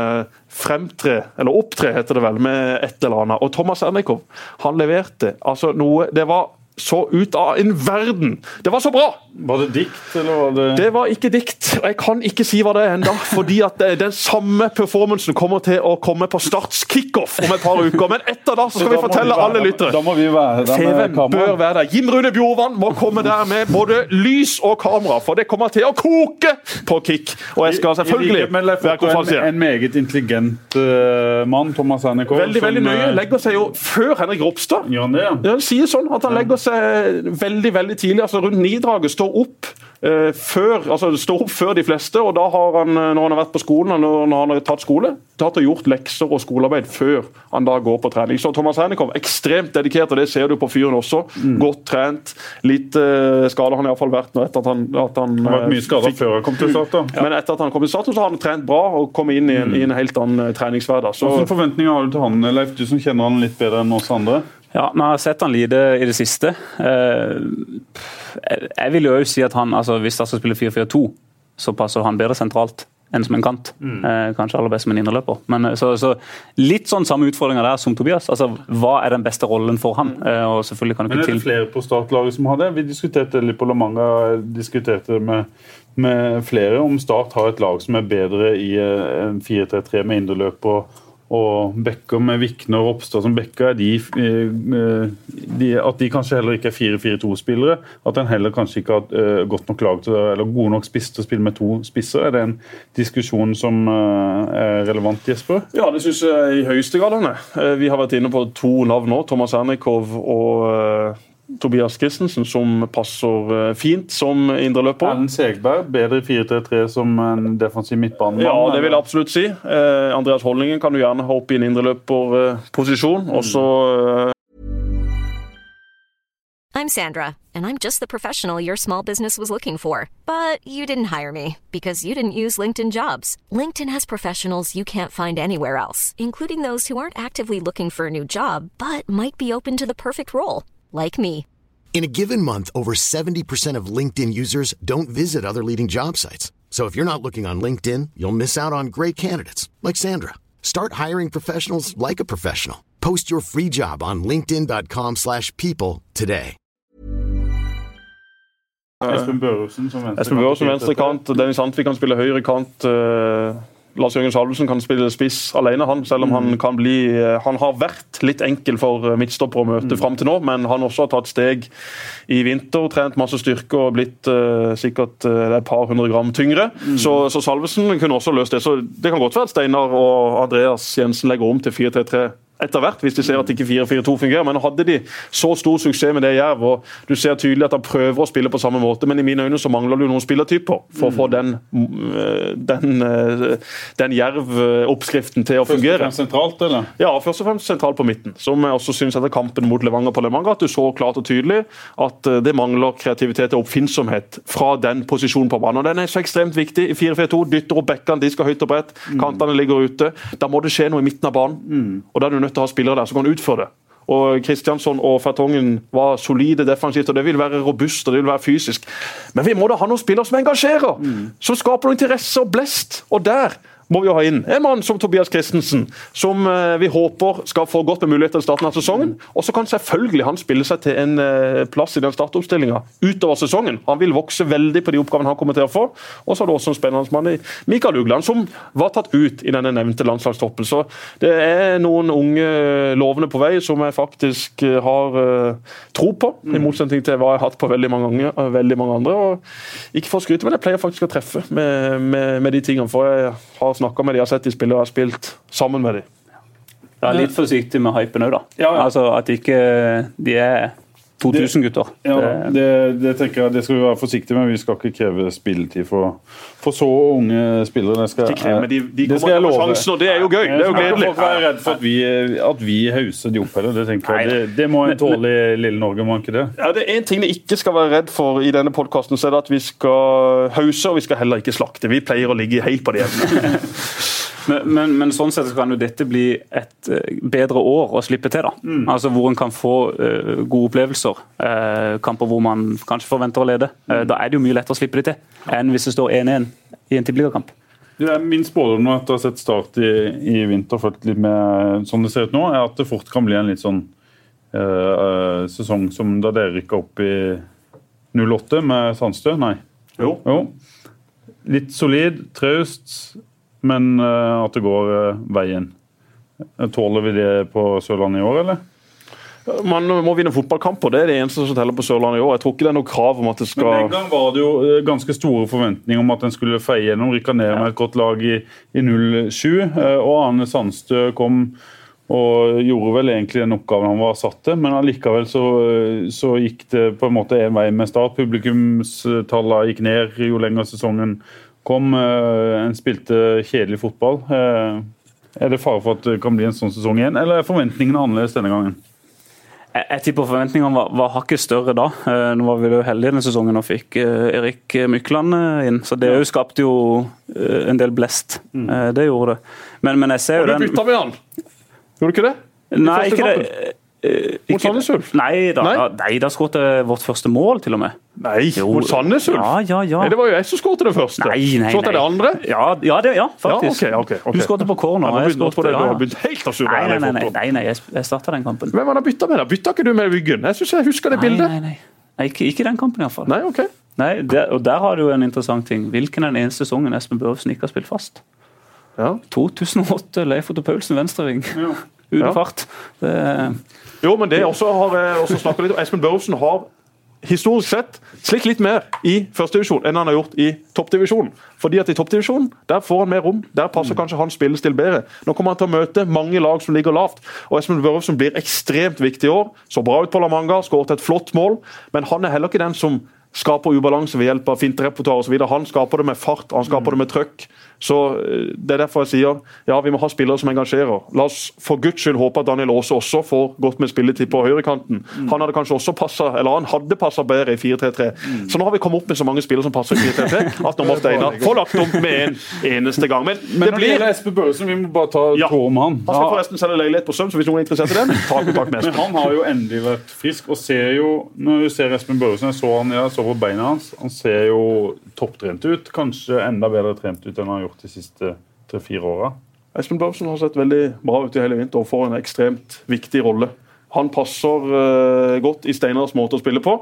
fremtre, eller opptre, heter det vel, med et eller annet. Og Thomas Ernikov, han leverte altså noe Det var så ut av en verden! Det var så bra! Var det dikt, eller var det Det var ikke dikt, og jeg kan ikke si hva det er ennå. Fordi at den samme performancen kommer til å komme på Starts kickoff om et par uker. Men etter da så skal vi fortelle vi være- alle lyttere. Da må vi være der med TV kamera. bør være der. Jim Rune Bjorvann må komme der med både lys og kamera, for det kommer til å koke på kick. Og jeg skal selvfølgelig være konferansier. en, en meget intelligent uh, mann, Thomas Hernikov. Veldig, veldig nøye. eh, Legger seg jo før Henrik Ropstad. Ja, det, ja? Ja, Han sier sånn at han legger seg veldig veldig tidlig, altså rundt nidraget. Står opp eh, før altså står opp før de fleste, og da har han, eh, når han har vært på skolen og når, han har tatt skole, tatt og gjort lekser og skolearbeid før han da går på trening. Så Thomas Hennikov ekstremt dedikert, og det ser du på fyren også. Mm. Godt trent. Litt eh, skada han iallfall vært nå etter at han, at han, Han har vært mye eh, skada før han kom til start. da. Men etter at han kom til Start, så har han trent bra og kommet inn i en, i en helt annen eh, treningshverdag. Så Hvilke forventninger har du til han, Leif, du som kjenner han litt bedre enn oss andre? Ja, Jeg har sett han lite i det siste. Eh, jeg- vil jo også si at han, altså hvis han skal spille 4-4-2, så passer han bedre sentralt enn som en kant. Mm. kanskje aller best som en innerløper. Men eh, så, så litt sånn samme utfordringer der som Tobias. Altså, Hva er den beste rollen for han? Eh, og selvfølgelig kan du Men er det flere på startlaget som har det? Vi diskuterte litt på La Manga diskuterte med, med flere om Start har et lag som er bedre i eh, en 4-3-3 med indreløp og, backer med Vikner og Ropstad som. Er de, eh, de, at de kanskje heller ikke er 4-4-2-spillere. At en heller kanskje ikke har eh, godt nok lag til, eller gode nok spiss til å spille med to spisser. Er det en diskusjon som eh, er relevant, Jesper? Ja, det syns jeg i høyeste grad Vi har vært inne på to navn nå. Thomas Ernikov og Tobias Christensen, som passer eh, fint som indreløper. Erlend Segberg, bedre 4-3-3 som en defensiv midtbanemann? Ja, det vil jeg absolutt si. Eh, Andreas Holdningen kan du gjerne ha opp i en indreløperposisjon. Og så eh, I'm Sandra, and I'm just the professional your small business was looking for. But you didn't hire me because you didn't use LinkedIn jobs. LinkedIn has professionals you can't find anywhere else, including those who aren't actively looking for a new job but might be open to the perfect role, like me. In a given month, over 70% of LinkedIn users don't visit other leading job sites. So if you're not looking on LinkedIn, you'll miss out on great candidates like Sandra. Start hiring professionals like a professional. Post your free job on linkedin.com/people slash people today. Espen Børresen som venstre Espen Børresen venstre kant, Dennis Hantvik kan spille høyre kant. Eh, eh, Lars Jørgen Salvesen kan spille spiss alene, han, selv om han kan bli eh, Han har vært litt enkel for eh, midtstopper å møte fram til nå, men han også har tatt steg i vinter. Trent masse styrke og blitt uh, sikkert uh, et par hundre gram tyngre. Så, så Salvesen kunne også løst det. Så det kan godt være at Steinar og Andreas Jensen legger om til 4-3-3 etter hvert, hvis de ser at ikke 4-4-2 fungerer. Men hadde de så stor suksess med det Jerv, og du ser tydelig at han prøver å spille på samme måte, men i mine øyne så mangler det noen spillertyper for å få den, øh, den, øh, den Jerv-oppskriften til å fungere. Først og fremst sentralt, eller? Ja, først og fremst sentralt på midten. Som jeg også synes etter kampen mot Levanger på Levanger, at du så klart og tydelig at eh, det mangler kreativitet og oppfinnsomhet fra den posisjonen på banen. Og Den er så ekstremt viktig. I 4-4-2 dytter opp bekkene, de skal høyt og bredt, kantene ligger ute. Da må det skje noe i midten av banen. Og da er du nødt til å ha spillere der som kan utføre det. Og Kristiansson og Fertongen var solide defensivt, og det vil være robust og det vil være fysisk. Men vi må da ha noen spillere som engasjerer, som skaper noe interesse og blest. Og der må vi jo ha inn en mann som Tobias Christensen, som eh, vi håper skal få godt med muligheter i starten av sesongen. Og så kan selvfølgelig han spille seg til en eh, plass i den startoppstillinga utover sesongen. Han vil vokse veldig på de oppgavene han kommer til å få. Og så er det også en spennende mann i Mikael Ugland, som var tatt ut i denne nevnte landslagstroppen. Så det er noen unge lovende på vei som jeg faktisk eh, har eh, tro på, i motsetning til hva jeg har hatt på veldig mange, ganger, eh, veldig mange andre. Og ikke for å skryte, men jeg pleier faktisk å treffe med, med, med de tingene. For jeg har snakka med de, har sett de spille og har spilt sammen med de. Ja, litt forsiktig med hypen òg, da. Ja, ja. Altså At ikke de er 2000-gutter. Ja, det, det tenker jeg det skal vi være forsiktige med. Vi skal ikke kreve spilletid for, for så unge spillere. Det skal, Ikke kreve, de- de det skal jeg love. sjansen, og det er jo gøy. Det er jo gledelig. Folk være redd for at vi, at vi hauser de opp. heller. Det, tenker jeg. Det, det må en tåle i lille Norge, må ikke det? Ja, det er en ting vi ikke skal være redd for i denne podkasten, så er det at vi skal hause, og vi skal heller ikke slakte. Vi pleier å ligge helt på det. Men, men, men sånn sett kan jo dette bli et eh, bedre år å slippe til. da. Altså Hvor en kan få uh, gode opplevelser. Eh, kamper hvor man kanskje forventer å lede. Eh, Da er det jo mye lettere å slippe det til enn hvis det står 1-1 i en tippeligakamp. Det er Min spådom nå etter å ha sett Start i, i vinter, fulgt litt med sånn det ser ut nå, er at det fort kan bli en litt sånn eh, eh, sesong som da dere rykka opp i 08 med Sandstø. Nei. Jo. Litt solid, traust, men eh, at det går eh, veien. Tåler vi det på Sørlandet i år, eller? Man må vinne fotballkamper, det er det eneste som teller på Sørlandet i år. Jeg tror ikke det er noe krav om at det skal Men Den gang var det jo eh, ganske store forventninger om at en skulle feie gjennom. rykke ned med et godt lag i, i 07. eh, Og Arne Sandstø kom og gjorde vel egentlig den oppgaven han var satt til, men allikevel så, eh, så gikk det på en måte en vei med start. Publikumstallene gikk ned jo lenger sesongen kom. En spilte kjedelig fotball. Er det fare for at det kan bli en sånn sesong igjen, eller er forventningene annerledes denne gangen? Jeg, jeg tipper forventningene var, var hakket større da. Eh, Nå var vi jo heldige denne sesongen og fikk eh, Erik Mykland eh, inn. Så det jo skapte jo en del blest. Mm. Det gjorde det. Men, men jeg ser jo den Og du bytta med han! Gjorde du ikke det? Nei, ikke det. Eh, Mot Sandnes Ulf? Nei da, Nei? nei, da skåret vårt første mål, til og med. Nei, Jo. mot Sandnes Ulf? Ja, ja, ja. Nei, det var jo jeg som skåret det første. Nei, nei, Skåret jeg det andre? Ja, ja, det, ja faktisk. Ja, ok, ok, okay. Du skåret på corner. Ja, jeg tror jeg du har ja. helt å surre Nei, nei, nei, nei, jeg, jeg starta den kampen. Hvem har bytta med? da? Bytta ikke du med Wyggen? Jeg synes jeg husker det bildet. nei, nei. nei ikke, ikke den kampen, iallfall. Nei, ok. Nei, det, og der har du en interessant ting. Hvilken er den eneste sesongen Espen Børresen ikke har spilt fast? Ja. 2008, Leif Otto Paulsen venstreving. Uten Ja. fart. Det, Jo, men det også har jeg også snakket litt om. Espen Børresen har historisk sett slitt litt mer i førstedivisjon enn han har gjort i toppdivisjonen. Fordi at i toppdivisjonen der får han mer rom. Der passer kanskje hans spillestil bedre. Nå kommer han til å møte mange lag som ligger lavt. Og Espen Børresen blir ekstremt viktig i år. Så bra ut på La Manga, skåret et flott mål. Men han er heller ikke den som skaper ubalanse ved hjelp av finterepertoar osv. Han skaper det med fart, han skaper det med trøkk. Så eh, Det er derfor jeg sier ja, vi må ha spillere som engasjerer. La oss for guds skyld håpe at Daniel Aase også får godt med spilletid på høyrekanten. Han hadde kanskje også passet, eller han hadde passa bedre i 4-3-3. Så nå har vi kommet opp med så mange spillere som passer i 4-3-3 at nå må Steinar få lagt om med en eneste gang. Men, Men det når det blir gjelder Espen Børresen, vi må bare ta Ja. på med han. Han skal forresten selge leilighet på Søm, så hvis noen er interessert i den, ta kontakt med Men han har jo endelig vært frisk, og ser jo Når du ser Espen Børresen, jeg så han jeg så på beina hans, han ser jo topptrent ut. Kanskje enda bedre trent ut enn han gjort de siste tre-fire åra. Espen Børvsen har sett veldig bra ut i hele vinter og får en ekstremt viktig rolle. Han passer uh, godt i Steinars måte å spille på.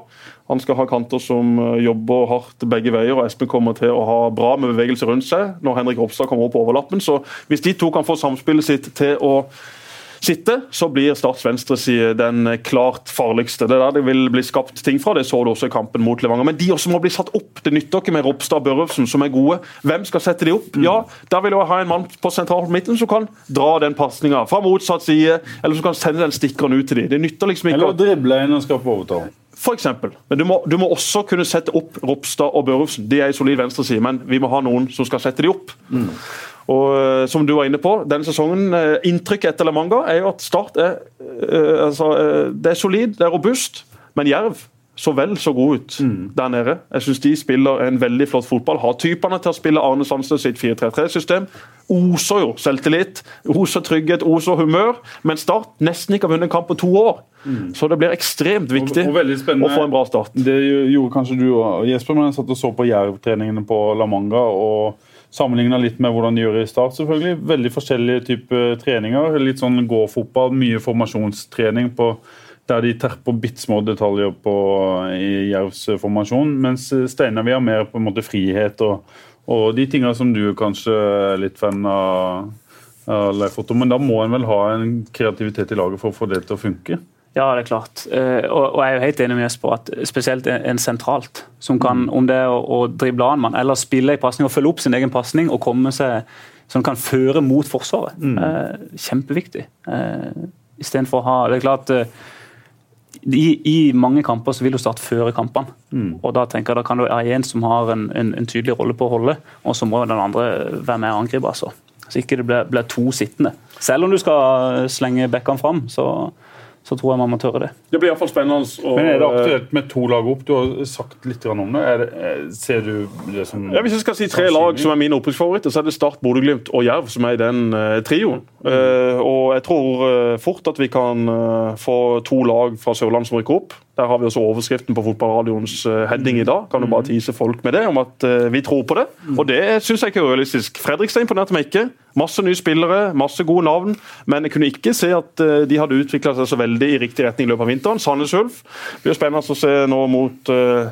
Han skal ha kanter som eh, jobber hardt begge veier, og Espen kommer til å ha bra med bevegelse rundt seg når Henrik Ropstad kommer opp på overlappen. Så hvis de to kan få samspillet sitt til å sitte, så blir Starts venstreside den klart farligste. Det er der det vil bli skapt ting fra. Det så du også i kampen mot Levanger. Men de også må bli satt opp. Det nytter ikke med Ropstad og Børrefsen, som er gode. Hvem skal sette de opp? Ja, der vil jeg ha en mann på sentralt midten som kan dra den pasninga fra motsatt side, eller som kan sende den stikkeren ut til de. Det nytter liksom ikke Eller drible en og skape overtall. for eksempel. Men du må, du må også kunne sette opp Ropstad og Børufsen. De er i solid venstreside, men vi må ha noen som skal sette de opp. Og eh, som du var inne på, denne sesongen, eh, Inntrykket etter La Manga er jo at Start er, eh, altså, det er solid, det er robust, men Jerv så vel så god ut der nede. Jeg syns de spiller en veldig flott fotball. Har typene til å spille Arne Sandstø sitt 4-3-3-system. Oser jo selvtillit, oser trygghet, oser humør. Men Start nesten ikke har vunnet en kamp på to år. Så det blir ekstremt viktig Og- og å få en bra start. Det gjorde kanskje du òg, Jesper, men jeg satt og så på Jerv-treningene på La Manga og sammenligna litt med hvordan de gjør i Start. selvfølgelig. Veldig forskjellige typer treninger. Litt sånn gå-fotball, mye formasjonstrening på der de terper bitte små detaljer på i Jervs formasjon. Mens Steinar vil ha mer på en måte frihet og, og de tinga som du kanskje er litt fan av. av Leif Otto, Men da må en vel ha en kreativitet i laget for å få det til å funke? Ja, det er klart. Eh, Og, jeg er jo helt enig med Jesper at spesielt en, en sentralt, som kan, om det er å, drible an mann, eller spille en pasning og følge opp sin egen pasning og komme seg som kan føre mot Forsvaret. mm. kjempeviktig. Eh, Istedenfor å ha Det er klart eh, i, I mange kamper så vil du starte føre kampene. Og Da tenker jeg da kan du være en som har en, en, en tydelig rolle på å holde, og så må den andre være med og angripe. altså. Så ikke det blir, blir to sittende. Selv om du skal slenge bekkene fram, så, så tror jeg man må tørre det. Det blir iallfall spennende. Og, Men Er det aktuelt med to lag opp? Du har sagt litt om det. Er det er, ser du det som Ja, Hvis jeg skal si tre lag som er mine opprykksfavoritter, så er det Start, Bodø-Glimt og Jerv som er i den uh, trioen. Eh, og jeg tror uh, fort at vi kan eh, få to lag fra Sørlandet som rykker opp. Der har vi også overskriften på fotballradioens uh, heading i dag. Kan du bare tise folk med det, om at eh, vi tror på det. Og det syns jeg ikke er realistisk. Fredrikstad imponerte meg ikke. Masse nye spillere, masse gode navn. Men jeg kunne ikke se at eh, de hadde utvikla seg så veldig i riktig retning i løpet av vinteren. Sandnes Ulf blir spennende å se nå mot eh,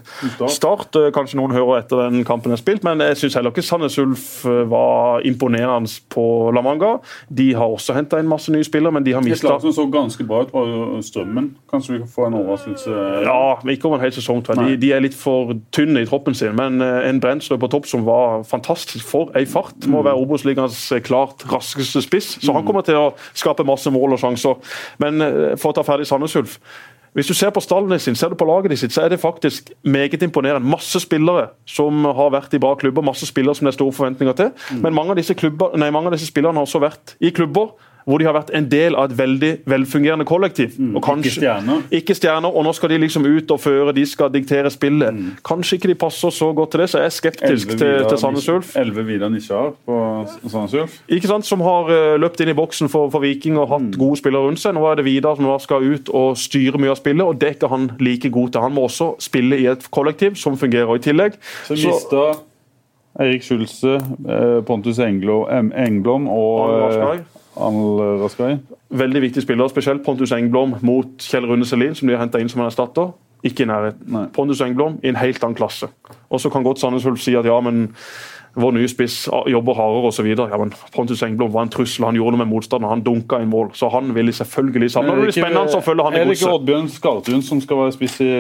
Start. Eh, Kanskje noen hører etter den kampen er spilt, men jeg syns heller ikke Sandnes Ulf eh, var imponerende på La Manga. De har også henta inn masse nye spillere, men de har Et mista lag som så ganske bra ut, var Strømmen. Kanskje vi kan få en overraskelse? Ja, men ikke over en hel sesong. tror jeg. De, de er litt for tynne i troppen sin. Men eh, en Brensdø på topp som var fantastisk for ei fart. Må være Obos-ligaens eh, klart raskeste spiss. Så han kommer til å skape masse mål og sjanser. Men eh, for å ta ferdig Sandnes Ulf. Hvis du ser på stallene sin, ser du på laget sitt, så er det faktisk meget imponerende. Masse spillere som har vært i bra klubber, masse spillere som det er store forventninger til. Men mange av disse, klubber, nei, mange av disse spillerne har også vært i klubber hvor de har vært en del av et veldig velfungerende kollektiv. og kanskje, ikke stjerner. ikke stjerner, og nå skal de liksom ut og føre, de skal diktere spillet. Kanskje ikke de passer så godt til det, så jeg er skeptisk til, til Sandnes Ulf. Elleve Vidar Nisjar på Sandnes Ulf. Ikke sant, Som har uh, løpt inn i boksen for, for Viking og hatt gode spillere rundt seg. Nå er det Vidar som skal ut og styre mye av spillet, og det er ikke han like god til. Han må også spille i et kollektiv som fungerer. i tillegg Så så- mister Eirik Schulze, eh, Pontus Englo, Engblom og. Eh, Arne Veldig viktig spiller, spesielt Pontus Engblom mot Kjell Rune Selin, som de har henta inn som en erstatter. Ikke i nærheten. Pontus Engblom i en helt annen klasse. Og så kan godt Sandnes Ulf si at ja, men vår nye spiss jobber hardere osv. Ja, men Pontus Engblom var en trussel, han gjorde noe med motstanderen, han dunka i mål. Så han vil selvfølgelig sammen. Det blir spennende å følge han i godset. Er det ikke. Oddbjørn Skartun som skal være spiss i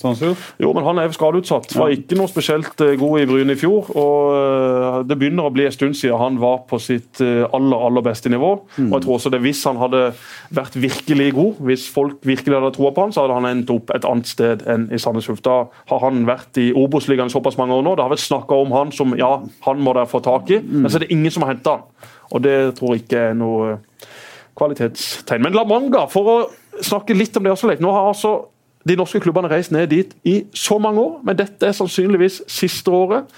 Sandnes Jo, men han er skadeutsatt. Var ikke noe spesielt eh, god i Bryne i fjor. og eh, Det begynner å bli en stund siden han var på sitt eh, aller aller beste nivå. og jeg tror også det Hvis han hadde vært virkelig god, hvis folk virkelig hadde troa på han, så hadde han endt opp et annet sted enn i Sandnes Ulf. Da har han vært i Obos-ligaen såpass mange år nå. Det har vært snakka om han som ja, han må dere få tak i, men så er det ingen som har henta han. Og det tror jeg ikke er noe kvalitetstegn. Men La Manga, for å snakke litt om det også, Leif. Nå har altså de norske klubbene reist ned dit i så mange år, men dette er sannsynligvis siste året.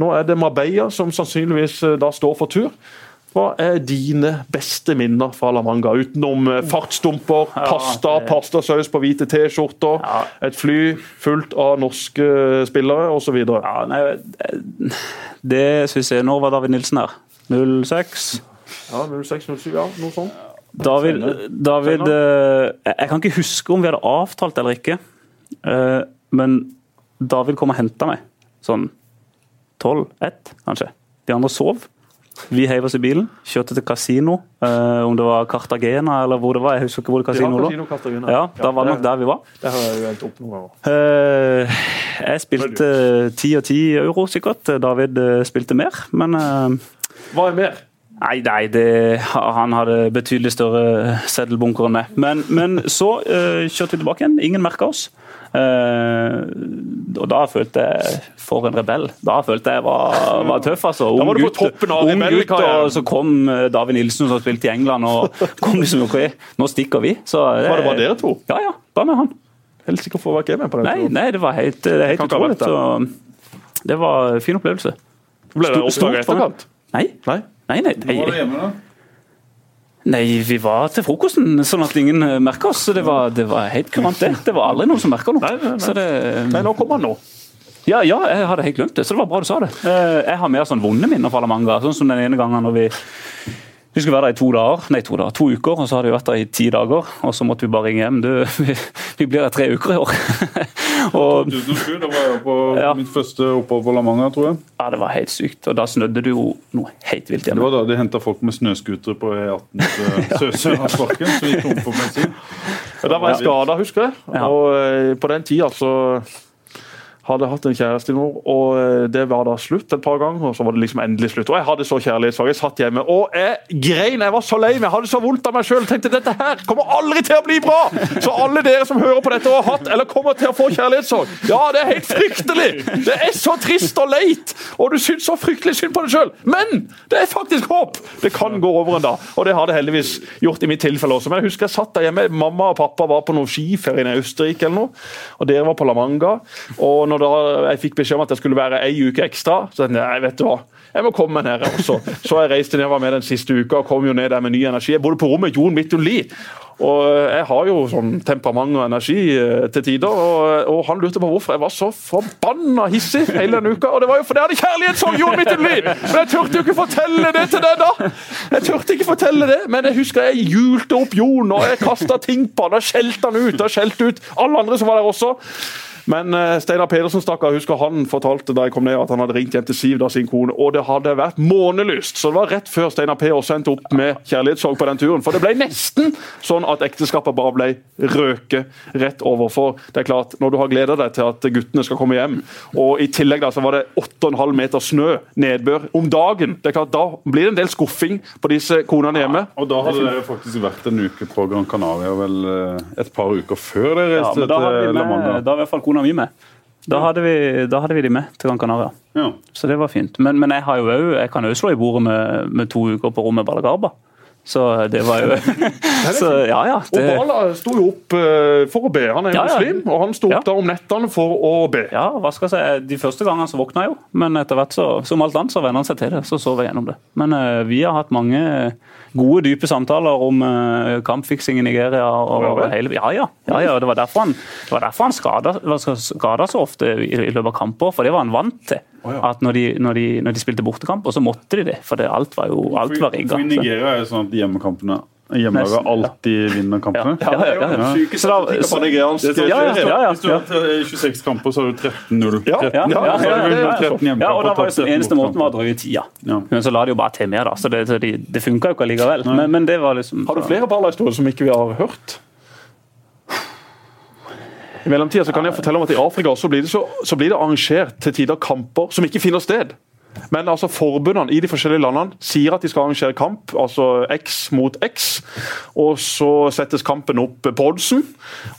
Nå er det Marbella som sannsynligvis eh, da står for tur. Hva er dine beste minner fra La Manga, utenom eh, fartsdumper, pasta, pastasaus på hvite T-skjorter, et fly fullt av norske spillere osv.? Ja, nei, det syns jeg Når var David Nilsen her? 06? Ja, 06-07, ja, noe sånt. David, David eh, Jeg kan ikke huske om vi hadde avtalt eller ikke, eh, men David kom og henta meg sånn 12-1, kanskje. De andre sov. Vi heiv oss i bilen, kjørte til kasino. eh, om det var Cartagena eller hvor det var. Jeg husker ikke hvor det Det var kasino lå. Casino Cartagena. Ja, da var det nok der vi var. Det har jeg jo helt opp noen ganger. Eh, jeg spilte ti og ti euro, sikkert. David eh, spilte mer, men eh, Hva er mer? Nei, nei det, han hadde betydelig større seddelbunker enn meg. Men, men så uh, kjørte vi tilbake igjen. Ingen merka oss. Uh, og da følte jeg For en rebell. Da følte jeg var, var tøff, altså. Da var Ung du på toppen av ung gutt. Og så kom eh, David Nilsen, som spilte i England, og kom liksom ok, nå stikker vi. Så, Var det bare dere to? Ja, ja. Bare med han. Helt sikker på hva jeg er med på den Nei, nei, det var helt, det helt ikke utrolig. Det var en fin opplevelse. Ble det meg. etterkant? Nei, Nei? Nei, nei. Hvor var du hjemme, da? Nei, vi var til frokosten, sånn at ingen eh, merka oss. Så Det var, det var helt kurant, det. Det var aldri noen som merka noe. Nei, nei, nei. Så det, Nei, nå kommer han nå. ja, ja, jeg hadde helt glemt det, så det var bra du sa det. Eh, Jeg har mer sånn vonde minner fra La Manga. Sånn som den ene gangen når vi vi skulle være der i to dager, nei to dager, to uker, og så hadde vi vært der i ti dager. Og så måtte vi bare ringe hjem. Du, vi, vi blir der tre uker i år. og 2007, da var jeg på Ja. mitt første opphold på La Manga, tror jeg. ja, det var helt sykt. Og da snødde det jo noe helt vilt Det var da de henta folk med snøscootere på E18 til Sør-Sørlandsparken, så vi gikk tom for bensin. Da var jeg skada, husker jeg. Ja. Og eh, på den tida så hadde hatt en kjæreste i nord, og eh, det var da slutt et par ganger. Og så var det liksom endelig slutt. Og jeg hadde så kjærlighetssorg. Jeg satt hjemme og jeg grein. Jeg var så lei meg. Jeg hadde så vondt av meg sjøl. Tenkte dette her kommer aldri til å bli bra! Så alle dere som hører på dette og har hatt eller kommer til å få kjærlighetssorg, ja, det er helt fryktelig! Det er så trist og leit, og du syns så fryktelig synd på deg sjøl. Men det er faktisk håp! Det kan gå over en dag, og det har det heldigvis gjort i mitt tilfelle også. Men jeg husker jeg satt der hjemme. Mamma og pappa var på noe skiferie i Østerrike eller noe, og dere var på La Manga. Og når da jeg fikk beskjed om at jeg skulle være ei uke ekstra, så jeg nei, vet du hva. Jeg må komme meg ned her også. Så jeg reiste ned, var med den siste uka og kom jo ned der med ny energi. Jeg bodde på rommet Jon Midtun Lie. Og jeg har jo sånn temperament og energi eh, til tider, og, og han lurte på hvorfor jeg var så forbanna hissig hele den uka. Og det var jo fordi jeg hadde kjærlighetssorg, Jon Midtun! Men jeg turte jo ikke fortelle det til deg da! Jeg turte ikke fortelle det, men jeg husker jeg hjulte opp Jon, og jeg kasta ting på han, og skjelte han ut, og skjelte ut alle andre som var der også. Men uh, Steinar Pedersen stakkar, husker han fortalte da jeg kom ned at han hadde ringt hjem til Siv, da sin kone, og det hadde vært månelyst. Så det var rett før Steinar P også endte opp med kjærlighetssorg på den turen. For det ble nesten sånn at ekteskapet bare ble røket rett over. For det er klart, når du har gleda deg til at guttene skal komme hjem, og i tillegg da så var det 8,5 meter snø, nedbør, om dagen, det er klart da blir det en del skuffing på disse konene hjemme. Og da hadde dere faktisk vært en uke på Gran Canaria vel eh, et par uker før dere reiste vi til La Manga. da var i hvert fall kona mi med. Da hadde, vi, da hadde vi de med til Gran Canaria. Ja. Så det var fint. Men, men jeg, har jo, også- jeg kan jo slå i bordet med, med to uker på rommet Balagarba. Så det var jo Så ja, ja. Og Bala sto jo opp eh, for å be. Han er Ja, muslim, og han sto opp da om nettene for å be. ja, hva skal jeg si. De første gangene så våkna jeg jo, men etter hvert så, som alt annet så venner han seg til det. Så sover jeg gjennom det. Men uh, vi har hatt mange gode, dype samtaler om uh, kampfiksing i Nigeria. og Ja, hele, ja, ja, ja, ja, Det var derfor han, det var derfor han skada, skada så ofte i, i løpet av kamper, for det var han vant til. At når de, når, de, når de spilte bortekamper, så måtte de det. For det, alt var jo alt var rigga. Nigeria er det sånn at hjemmekampene Ja. alltid vinner kampene. Ja, ja, ja, ja. Syke Så da- statistikker på nigeriansk Det Ja, ja, hvis du- ja, ja, Hvis du har tre- 26 kamper, så har du 13-0. Ja, 13, ja, ja, ja, ja, Ja, og da var det jo Eneste måten var å drøye tida. Men så la de jo bare til mer, da. Så det, det, det funka jo ikke allikevel. Men, men det var liksom Har du flere Bala-historier som ikke vi har hørt? I mellomtida så kan jeg fortelle om at i Afrika så blir, det så, så blir det arrangert til tider kamper som ikke finner sted. Men altså forbundene i de forskjellige landene sier at de skal arrangere kamp, altså X mot X. Og så settes kampen opp på oddsen,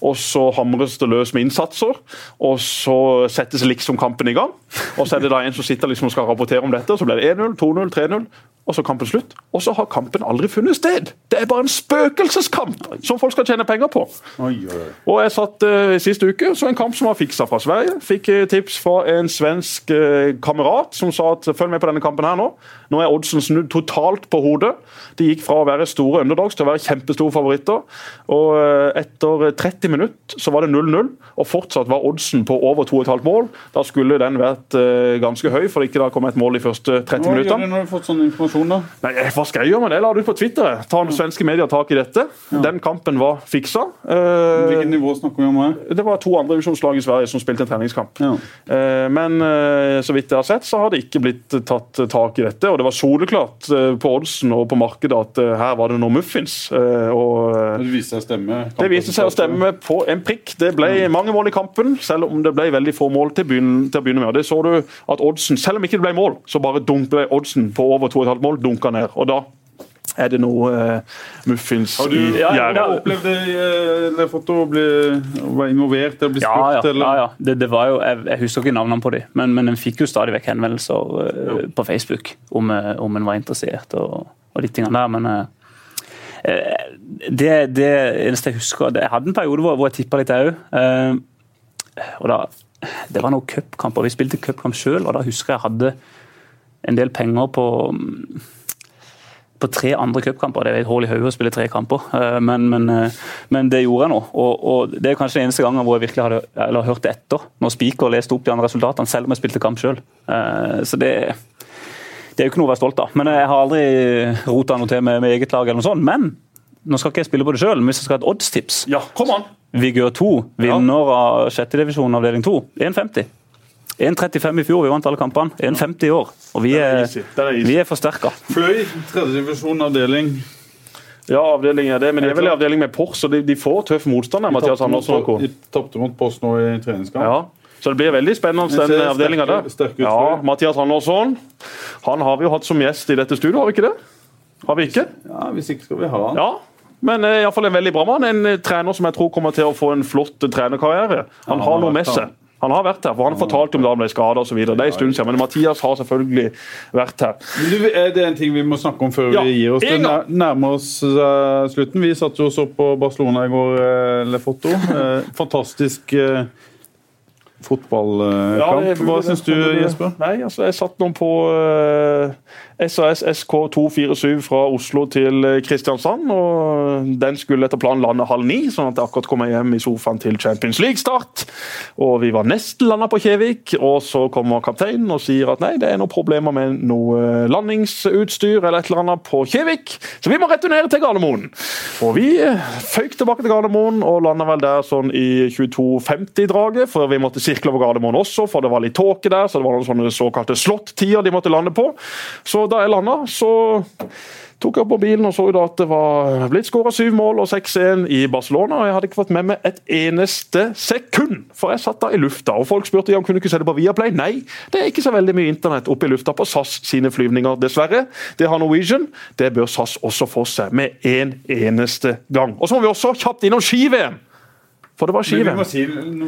og så hamres det løs med innsatser. Og så settes liksom kampen i gang. Og så er det da en som sitter liksom og skal rapportere om dette, og så blir det 1-0, 2-0, 3-0. Og så kampen slutt. Og så har kampen aldri funnet sted! Det er bare en spøkelseskamp som folk skal tjene penger på. Oi, oi. Og jeg satt uh, siste uke så en kamp som var fiksa fra Sverige. Fikk uh, tips fra en svensk uh, kamerat som sa at følg med på denne kampen her nå. Nå er oddsen snudd totalt på hodet. De gikk fra å være store underdogs til å være kjempestore favoritter. Og eh, etter 30 minutter så var det 0-0, og fortsatt var oddsen på over 2,5 mål. Da skulle den vært eh, ganske høy, for ikke da kom et mål de første 30 Hva gjør du når du har fått sånn informasjon, da? Nei, eh, Hva skal jeg gjøre med det? La det ut på Twitter. Ta den svenske medier tak i dette. Den kampen var fiksa. Hvilket nivå snakker vi om her? det var to andredivisjonslag i Sverige som spilte en treningskamp. Ja. Men så vidt jeg har sett, så har det ikke blitt tatt tak i dette. Og det var soleklart eh, på oddsen og på markedet at eh, her var det noe muffins. Eh, og Det viste seg å stemme. det viste seg å stemme på en prikk. Det ble mange mål i kampen, selv om det ble veldig få mål til, å begynne med. Og det så du at oddsen, Selv om ikke det ble mål, så bare ble oddsen på over 2,5 mål dunka ned. Og da er det noe uh, muffins Har du i Ja, ja, gjerdet. opplevd det, eh, eller fått å bli være involvert eller bli Ja, spurt? ja. eller? ja, ja. Det, det var jo, jeg, jeg husker ikke navnene på dem, men, men en fikk jo stadig vekk henvendelser uh, på Facebook om, eh, om en var interessert og, og de tingene der. Men eh, eh, det, det eneste jeg husker det, Jeg hadde en periode hvor, hvor jeg tippa litt òg. og det var noen cupkamper. Vi spilte cupkamp sjøl, og da husker jeg jeg hadde en del penger på mm, på tre andre cupkamper. Det er et hull i hodet å spille tre kamper, eh, men, men, eh, men det gjorde jeg nå. Og, og Det er kanskje den eneste gangen hvor jeg virkelig hadde eller hørt etter, når Spiker leste opp de andre resultatene, selv om jeg spilte kamp sjøl. Så det, det er jo ikke noe å være stolt av. Men jeg har aldri rota noe til med, med eget lag, eller noe sånt. Men nå skal ikke jeg spille på det sjøl, men hvis jeg skal ha et oddstips Ja, kom an! Vigør 2, vinner av sjettedivisjon avdeling 2, 1,50. 1,35 i fjor, vi vant alle kampene. 1,50 i år. Og vi er er, er er forsterka. Fløy, tredjedivisjon avdeling. Ja, avdeling er det, men de er vel i avdeling med Pors, og de, de får tøff motstand. her, Mathias Andersen og. De tapte mot Pors nå i treningskamp. Ja, så det blir veldig spennende, den avdelinga der. Ja. Mathias Andersson han har vi jo hatt som gjest i dette studioet, har vi ikke det? Har vi ikke? Ja, Hvis ikke skal vi ha han. Ja. Men iallfall i alle fall en veldig bra mann. En eh, trener som jeg tror kommer til å få en flott eh, trenerkarriere. Han han har har noe med seg. Han har vært her, for han fortalte om da han ble skada osv. Det er en stund siden, men Mathias har selvfølgelig vært her. Du, er det en ting vi må snakke om før Ja, vi gir oss? Det nærmer oss eh, slutten. Vi satt jo og så på Barcelona i går, uh, Lefoto. Eh, fantastisk fotballkamp. Ja, er Hva syns du, Jesper? Nei, altså jeg satt noen på SAS SK247 fra Oslo til eh, Kristiansand. og Den skulle etter planen lande halv ni, sånn at jeg akkurat kom hjem i sofaen til Champions League-start. Og Vi var nesten landa på Kjevik, og så kommer kapteinen og sier at nei, det er noen problemer med noe eh, landingsutstyr eller et eller annet på Kjevik, så vi må returnere til Gardermoen. Og vi eh, føyk tilbake til Gardermoen og landa vel der sånn i 22.50-draget, for vi måtte sirkle over Gardermoen også, for det var litt tåke der, så det var noen sånne såkalte slått-tider de måtte lande på. Så da jeg landa, så tok jeg opp mobilen og så jo da at det var blitt skåra syv mål og 6-1 i Barcelona. og Jeg hadde ikke fått med meg et eneste sekund, for jeg satt da i lufta. og Folk spurte om kunne ikke se det på Viaplay. Nei, det er ikke så veldig mye internett oppe i lufta på SAS sine flyvninger, dessverre. Det har Norwegian. Det bør SAS også få seg med en eneste gang. Og så må vi også kjapt innom ski-VM! For det var Men vi, ski-VM. må si,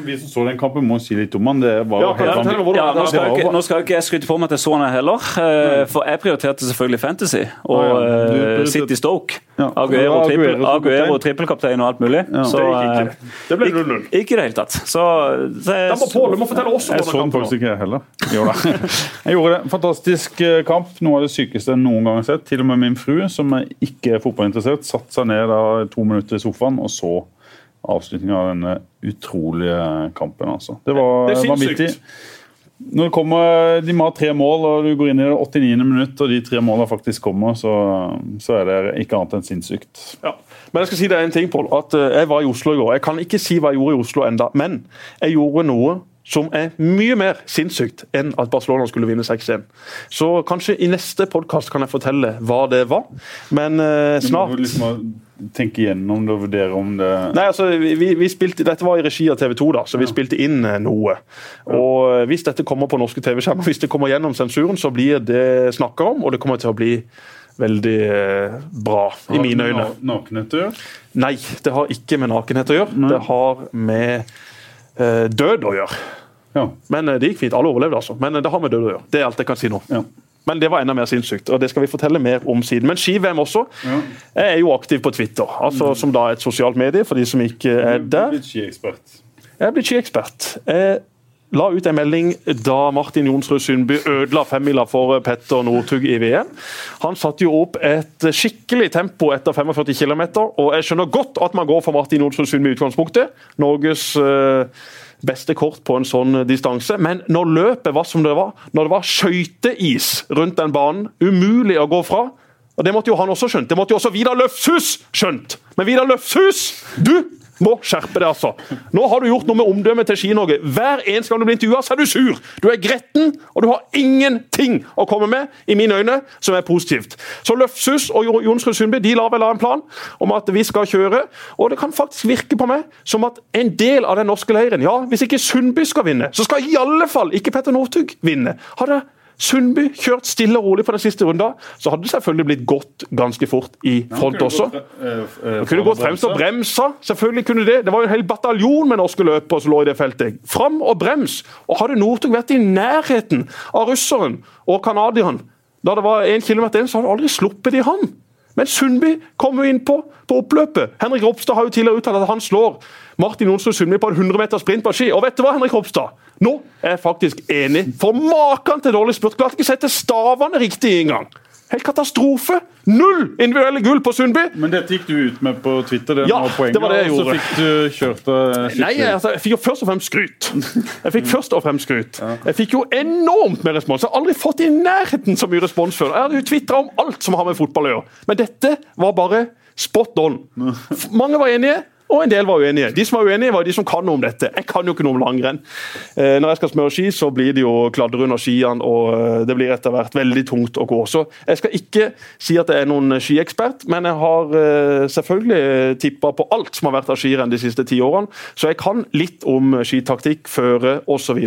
vi som så den kampen, må si litt om han. Det var Ja, helt vanvittig. Ja, nå, skal var? ikke, nå skal jo ikke jeg skryte på meg at jeg så han heller, eh, for jeg prioriterte selvfølgelig Fantasy og Ja, ja. Du eh, City Stoke. Aguero, trippel, Aguero trippelkaptein og alt mulig. Så, Det ikke. eh, Det ble ikke- 0-0. Ikke i det hele tatt. Så, det, Da må Pål du må fortelle oss om Jeg denne så den faktisk ikke jeg heller. Jeg gjorde det. Fantastisk kamp. Noe av det sykeste jeg noen gang har sett. Til og med min fru, som er ikke er fotballinteressert, satte seg ned da to minutter i sofaen og så avslutninga av denne utrolige kampen. altså. Det var Det vanvittig. Når det kommer, De må ha tre mål, og du går inn i det 89. minutt, og de tre målene faktisk kommer, så, så er det ikke annet enn sinnssykt. Ja. Men jeg skal si deg en ting, Pål. At eh, jeg var i Oslo i går. Jeg kan ikke si hva jeg gjorde i Oslo enda, men jeg gjorde noe som er mye mer sinnssykt enn at Barcelona skulle vinne 6-1. Så kanskje i neste podkast kan jeg fortelle hva det var. Men eh, Du snart må liksom tenke igjennom det og vurdere om det Nei, altså, vi, vi- spilte, Dette var i regi av TV 2, da, så vi spilte inn eh, noe. Og eh, Hvis dette kommer på norske TV-skjermer, hvis det kommer gjennom sensuren, så blir det snakka om, og det kommer til å bli veldig eh, bra, i mine øyne. Har det med Nakenhet å gjøre? Nei, det har ikke med nakenhet å gjøre. Det har med død å gjøre. Ja. Men eh, det gikk fint. Alle overlevde, altså. Men eh, det har med død å gjøre. Det er alt jeg kan si nå. ja. Men det var enda mer sinnssykt, og det skal vi fortelle mer om siden. Men ski-VM også. Ja. Jeg er jo aktiv på Twitter, altså, som da er et sosialt medie for de som ikke er der. Blitt skiekspert. Jeg er blitt skiekspert. Jeg la ut en melding da Martin Jonsrud Sundby ødela femmila for Petter Northug i VM. Han satte jo opp et skikkelig tempo etter 45 km, og jeg skjønner godt at man går for Martin Jonsrud Sundby i utgangspunktet. Norges eh, beste kort på en sånn distanse. Men når løpet var som det var, når det var skøyteis rundt den banen, umulig å gå fra og Det måtte jo han også skjønt. Det måtte jo også Vidar Løfshus skjønt. Men Vidar Løfshus, du må skjerpe deg, altså. Nå har du gjort noe med omdømmet til Ski-Norge. Hver eneste gang du blir intervjua, så er du sur! Du er gretten, og du har ingenting å komme med, i mine øyne, som er positivt. Så Løfshus og Jonsrud Sundby de la vel av en plan om at vi skal kjøre, og det kan faktisk virke på meg som at en del av den norske leiren Ja, hvis ikke Sundby skal vinne, så skal i alle fall ikke Petter Northug vinne. Hadde Sundby kjørt stille og rolig på den siste runden, så hadde det selvfølgelig blitt gått ganske fort i front også. Det kunne gått fremst og bremsa. Selvfølgelig kunne det. Det var jo en hel bataljon med norske løpere som lå i det feltet. Fram og brems! Og hadde Northug vært i nærheten av russeren og canadieren da det var én kilometer igjen, så hadde du aldri sluppet i han. Men Sundby kommer jo innpå på oppløpet. Henrik Ropstad har jo tidligere uttalt at han slår Martin Jonsrud Sundby på en 100 meter sprint på ski. Og vet du hva, Henrik Ropstad? Nå er jeg faktisk enig. For maken til dårlig spurt. Klarte ikke sette stavene riktig engang. Helt katastrofe! Null individuelle gull på Sundby! Men dette gikk du ut med på Twitter, det Ja, var poenget, det var det jeg og så fikk du kjørt det Nei, altså, jeg fikk jo først og fremst skryt. Jeg fikk først og fremst skryt. Jeg fikk jo enormt med respons. Jeg har aldri fått i nærheten så mye respons før. Jeg hadde jo tvitra om alt som har med fotball å gjøre. Men dette var bare spot on. Mange var enige. Og en del var uenige. De som var uenige, var de som kan noe om dette. Jeg kan jo ikke noe om langrenn. Eh, når jeg skal smøre ski, så blir det jo kladder under skiene, og eh, det blir etter hvert veldig tungt å gå. Så jeg skal ikke si at jeg er noen skiekspert, men jeg har eh, selvfølgelig tippa på alt som har vært av skirenn de siste ti årene, så jeg kan litt om skitaktikk, føre osv.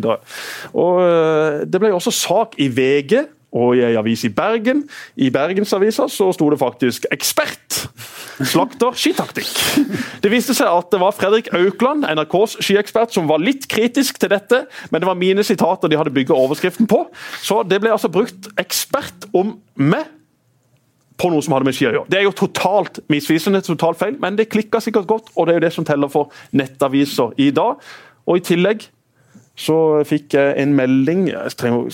Og eh, Det ble også sak i VG og i en avis i Bergen. I Bergensavisa så sto det faktisk 'ekspert'. Slakter skitaktikk. Det viste seg at det var Fredrik Aukland, NRKs skiekspert, som var litt kritisk til dette, men det var mine sitater de hadde bygga overskriften på. Så det ble altså brukt ekspert om meg på noe som hadde med ski å gjøre. Det er jo totalt misvisende, totalt feil, men det klikka sikkert godt, og det er jo det som teller for nettaviser i dag. Og i tillegg så fikk jeg en melding Jeg, trenger,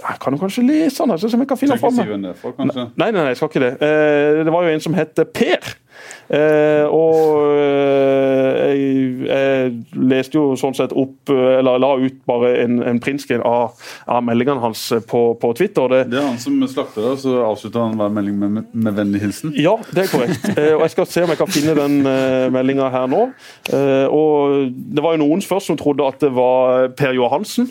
jeg kan jo kanskje lese den, her, så jeg kan finne den fram. for. Nei, nei, nei, jeg skal ikke det. Eh, det var jo en som het Per. Eh, og eh, jeg, jeg leste jo sånn sett opp eh, Eller la ut bare en, en printscreen av, av meldingene hans på, på Twitter. det Det er han som slakter det, så avslutter han hver melding med, med vennlig hilsen. ja, det er korrekt. Eh, og Jeg skal se om jeg kan finne den eh, meldinga her nå. Eh, og Det var jo noen først som trodde at det var Per Johansen,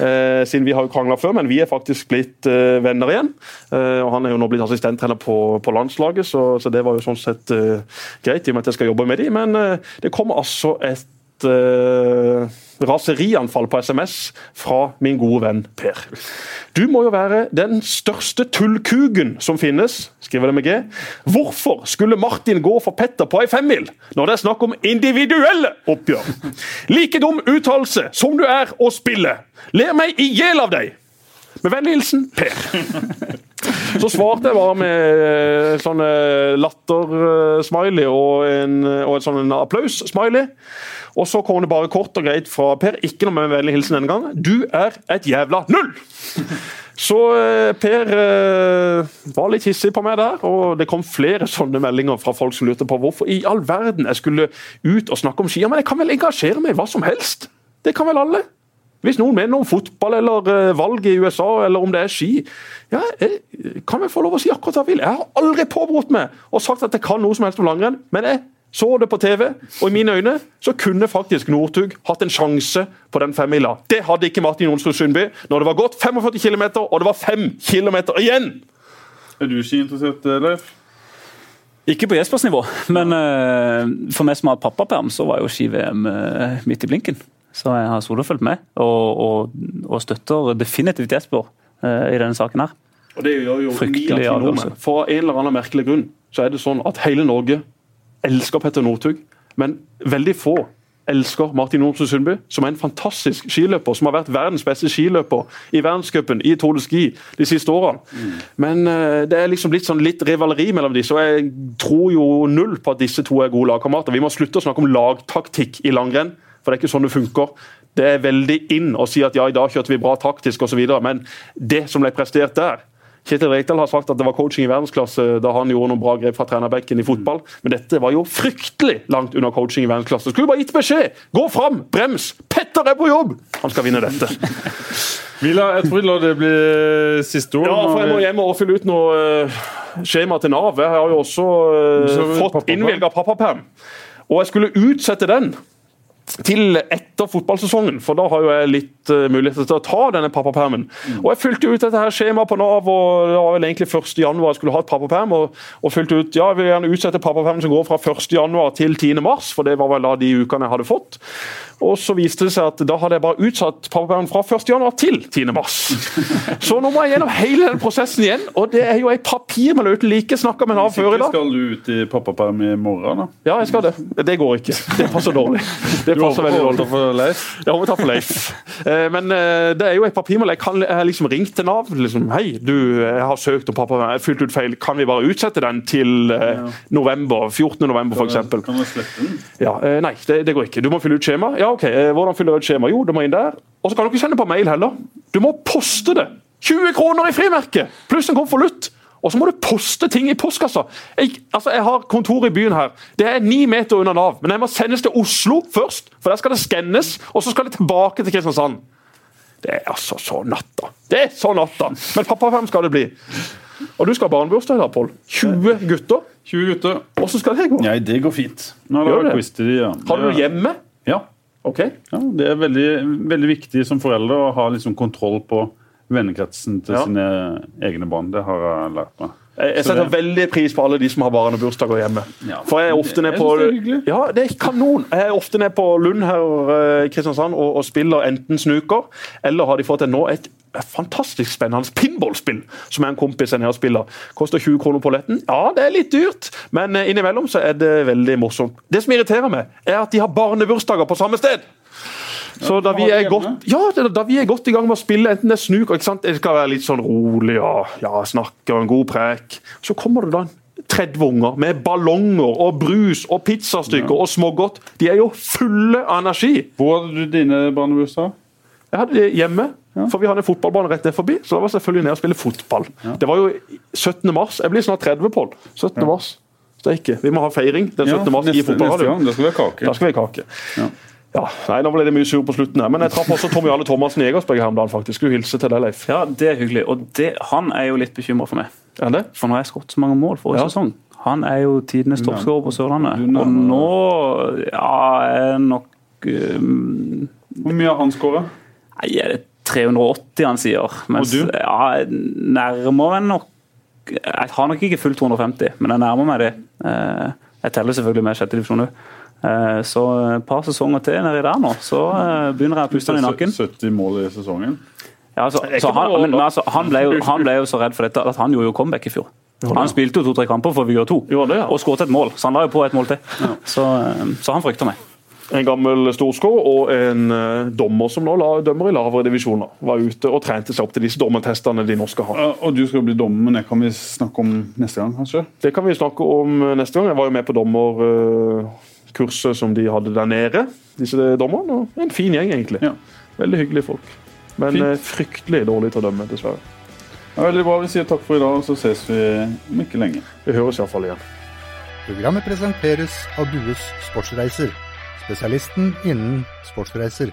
eh, siden vi har jo krangla før, men vi er faktisk blitt venner igjen. Eh, og Han er jo nå blitt assistenttrener på, på landslaget, så, så det var jo sånn sett greit, i og med at jeg skal jobbe med de, Men eh, det kommer altså et uh, raserianfall på SMS fra min gode venn Per. Du må jo være den største tullkugen som finnes, skriver det med G. Hvorfor skulle Martin gå for Petter på ei femmil når det er snakk om individuelle oppgjør? Like dum uttalelse som du er å spille. Ler meg i hjel av deg. Med vennlig hilsen Per. Så svarte jeg bare med eh, sånn eh, latter-smiley og en, og en sånn applaus-smiley. Og så kom det bare kort og greit fra Per. Ikke noe med vennlig hilsen denne gangen. Du er et jævla null! Så eh, Per var litt hissig på meg der, og det kom flere sånne meldinger fra folk som lurte på hvorfor i all verden jeg skulle ut og snakke om skier. Men jeg kan vel engasjere meg i hva som helst? Det kan vel alle? Hvis noen mener om fotball eller eh, valg i USA, eller om det er ski ja, jeg kan vi få lov å si akkurat hva jeg vil. Jeg har aldri påberopt meg og sagt at jeg kan noe som helst om langrenn, men jeg så det på TV, og i mine øyne så kunne faktisk Northug hatt en sjanse på den femmila. Det hadde ikke Martin Jonsrud Sundby når det var gått 45 km, og det var 5 km igjen! Er du skiinteressert, Leif? Ikke på Jespers nivå, men uh, for meg som har pappaperm, så var jo ski-VM uh, midt i blinken. Så jeg har solo fulgt med, og, og, og støtter definitivt Jesper eh, i denne saken her. Og det gjør jo Fryktelig avgjørelse. For en eller annen merkelig grunn så er det sånn at hele Norge elsker Petter Northug, men veldig få elsker Martin Johnsen Sundby, som er en fantastisk skiløper, som har vært verdens beste skiløper i verdenscupen i Tour de Ski de siste årene. Men uh, det er liksom litt, sånn litt rivaleri mellom disse, og jeg tror jo null på at disse to er gode lagkamerater. Vi må slutte å snakke om lagtaktikk i langrenn, for det er ikke sånn det funker. Det er veldig inn å si at ja, i dag kjørte vi bra taktisk osv., men det som ble prestert der Kjetil Rekdal har sagt at det var coaching i verdensklasse da han gjorde noen bra grep fra trenerbenken i fotball, men dette var jo fryktelig langt under coaching i verdensklasse. Skulle bare gitt beskjed! Gå fram! Brems! Petter er på jobb! Han skal vinne dette. Vila, jeg tror vi lar det bli siste ord. Ja, for jeg må hjem og fylle ut noe eh, skjema til Nav. Jeg har jo også eh, fått innvilga pappaperm. Og jeg skulle utsette den til etter fotballsesongen, for da har jo jeg litt uh, muligheter til å ta denne pappapermen. Og Jeg fylte ut dette her skjemaet på Nav, og det var vel egentlig 1. januar jeg skulle ha et pappaperm. Og, og fylte ut ja, jeg vil gjerne utsette pappapermen som går fra 1. januar til 10. mars, for det var vel da de ukene jeg hadde fått. Og så viste det seg at da hadde jeg bare utsatt pappapermen fra 1. januar til 10. mars. Så nå må jeg gjennom hele den prosessen igjen, og det er jo ei papirmølle uten like. Snakka med Nav før i dag. Skal du ut i pappaperm i morgen, da? Ja, jeg skal det. Det går ikke. Det passer dårlig. Det passer veldig dårlig. for Leif? Ja, må ta for Leif. Eh, Men eh, det er jo et papirmål. Jeg, har liksom ringt til Nav. liksom, Hei, du, jeg har søkt om pappa, jeg har fylt ut feil. Kan vi bare utsette den til eh, november? 14. november, f.eks.? Kan vi slette den? Ja, eh, nei, det, det går ikke. Du må fylle ut skjema. Ja, ok. eh, Hvordan fyller du ut skjema? Jo, du må inn der. Og så kan du ikke sende på mail heller. Du må poste det! 20 kroner i frimerke! Pluss en konvolutt! Og så må du poste ting i postkassa. Jeg, altså, jeg har kontor i byen her. Det er ni meter unna Nav, men jeg må sendes til Oslo først. For der skal det skannes, og så skal det tilbake til Kristiansand. Det er altså så natta. Det er så natta! Men pappaperm skal det bli. Og du skal ha barnebursdag i dag, Pål. 20 gutter. 20 gutter. Hvordan skal det gå? Nei, det går fint. Nå har Gjør det det? quiz til de, ja. Har du det hjemme? Ja. Ok. ja. Det er veldig, veldig viktig som foreldre å ha liksom kontroll på vennekretsen til Ja. sine egne barn. Det har jeg lært meg. Jeg, jeg setter det- veldig pris på alle de som har barnebursdager hjemme. Ja. For jeg er ofte nede ned på det er. Ja, det er kanon. Jeg er ofte ned på Lund her eh, i Kristiansand og, og spiller enten snooker, eller har de fått en nå et fantastisk spennende pinballspill som en kompis er nede og spiller. Koster 20 kroner på letten. Ja, det er litt dyrt, men eh, innimellom så er det veldig morsomt. Det som irriterer meg, er at de har barnebursdager på samme sted. Så da vi, godt, ja, da vi er godt i gang med å spille, enten det er snuk ikke sant? Det skal være litt sånn rolig og ja, snakke og en god prek, så kommer det da en 30 unger med ballonger og brus og pizzastykker og smågodt. De er jo fulle av energi. Hvor hadde du dine barnebursdager? Jeg hadde det hjemme, for vi hadde en fotballbane rett der forbi, så da var jeg selvfølgelig ned og spille fotball. Det var jo 17. mars. Jeg blir snart 30, Pål. 17. mars. Steike. Vi må ha feiring den 17. mars neste, i fotballradioen. Da skal vi ha kake. Da skal vi ha kake. Ja. Nei, Nå ble det mye sur på slutten, her, men jeg traff også Tom Jarle Thomassen i Egersberg her om dagen. faktisk. Skulle hilse til deg, Leif. Ja, det er hyggelig. Og det, han er jo litt bekymra for meg. Er det? For nå har jeg skåret så mange mål forrige Ja. sesong. Han er jo tidenes toppskårer på Sørlandet. Og nå ja, er nok um, Hvor mye har han? Nei, er det 380 han sier. Mens, Og du? Ja, nærmere nok Jeg har nok ikke fullt 250, men jeg nærmer meg det. Eh, Jeg teller selvfølgelig med sjette divisjon òg. Så et par sesonger til nedi der nå, så eh, begynner jeg å puste den i nakken. 70 mål i sesongen. Ja, altså, så han, men, men altså, han, ble jo, han ble jo så redd for dette at han gjorde jo comeback i fjor. Han spilte jo to-tre kamper for Vigør 2 Gjorde det, ja. og skåret et mål, så han la jo på et mål til. Så, eh, så han frykter meg. En gammel storskår og en eh, dommer som nå dømmer i lavere divisjoner. Var ute og trente seg opp til disse dommertestene de nå skal ha. Og du skal bli dommer, men det kan vi snakke om neste gang, kanskje? Det kan vi snakke om eh, neste gang. Jeg var jo med på dommerkurset som de hadde der nede. Disse dommerne. og En fin gjeng, egentlig. Ja. Veldig hyggelige folk. Men Fint. eh, fryktelig dårlig til å dømme, dessverre. Ja, veldig bra. Vi sier takk for i dag, og så ses vi om ikke lenge. Vi høres iallfall igjen. Programmet presenteres av Dues Sportsreiser, spesialisten innen sportsreiser.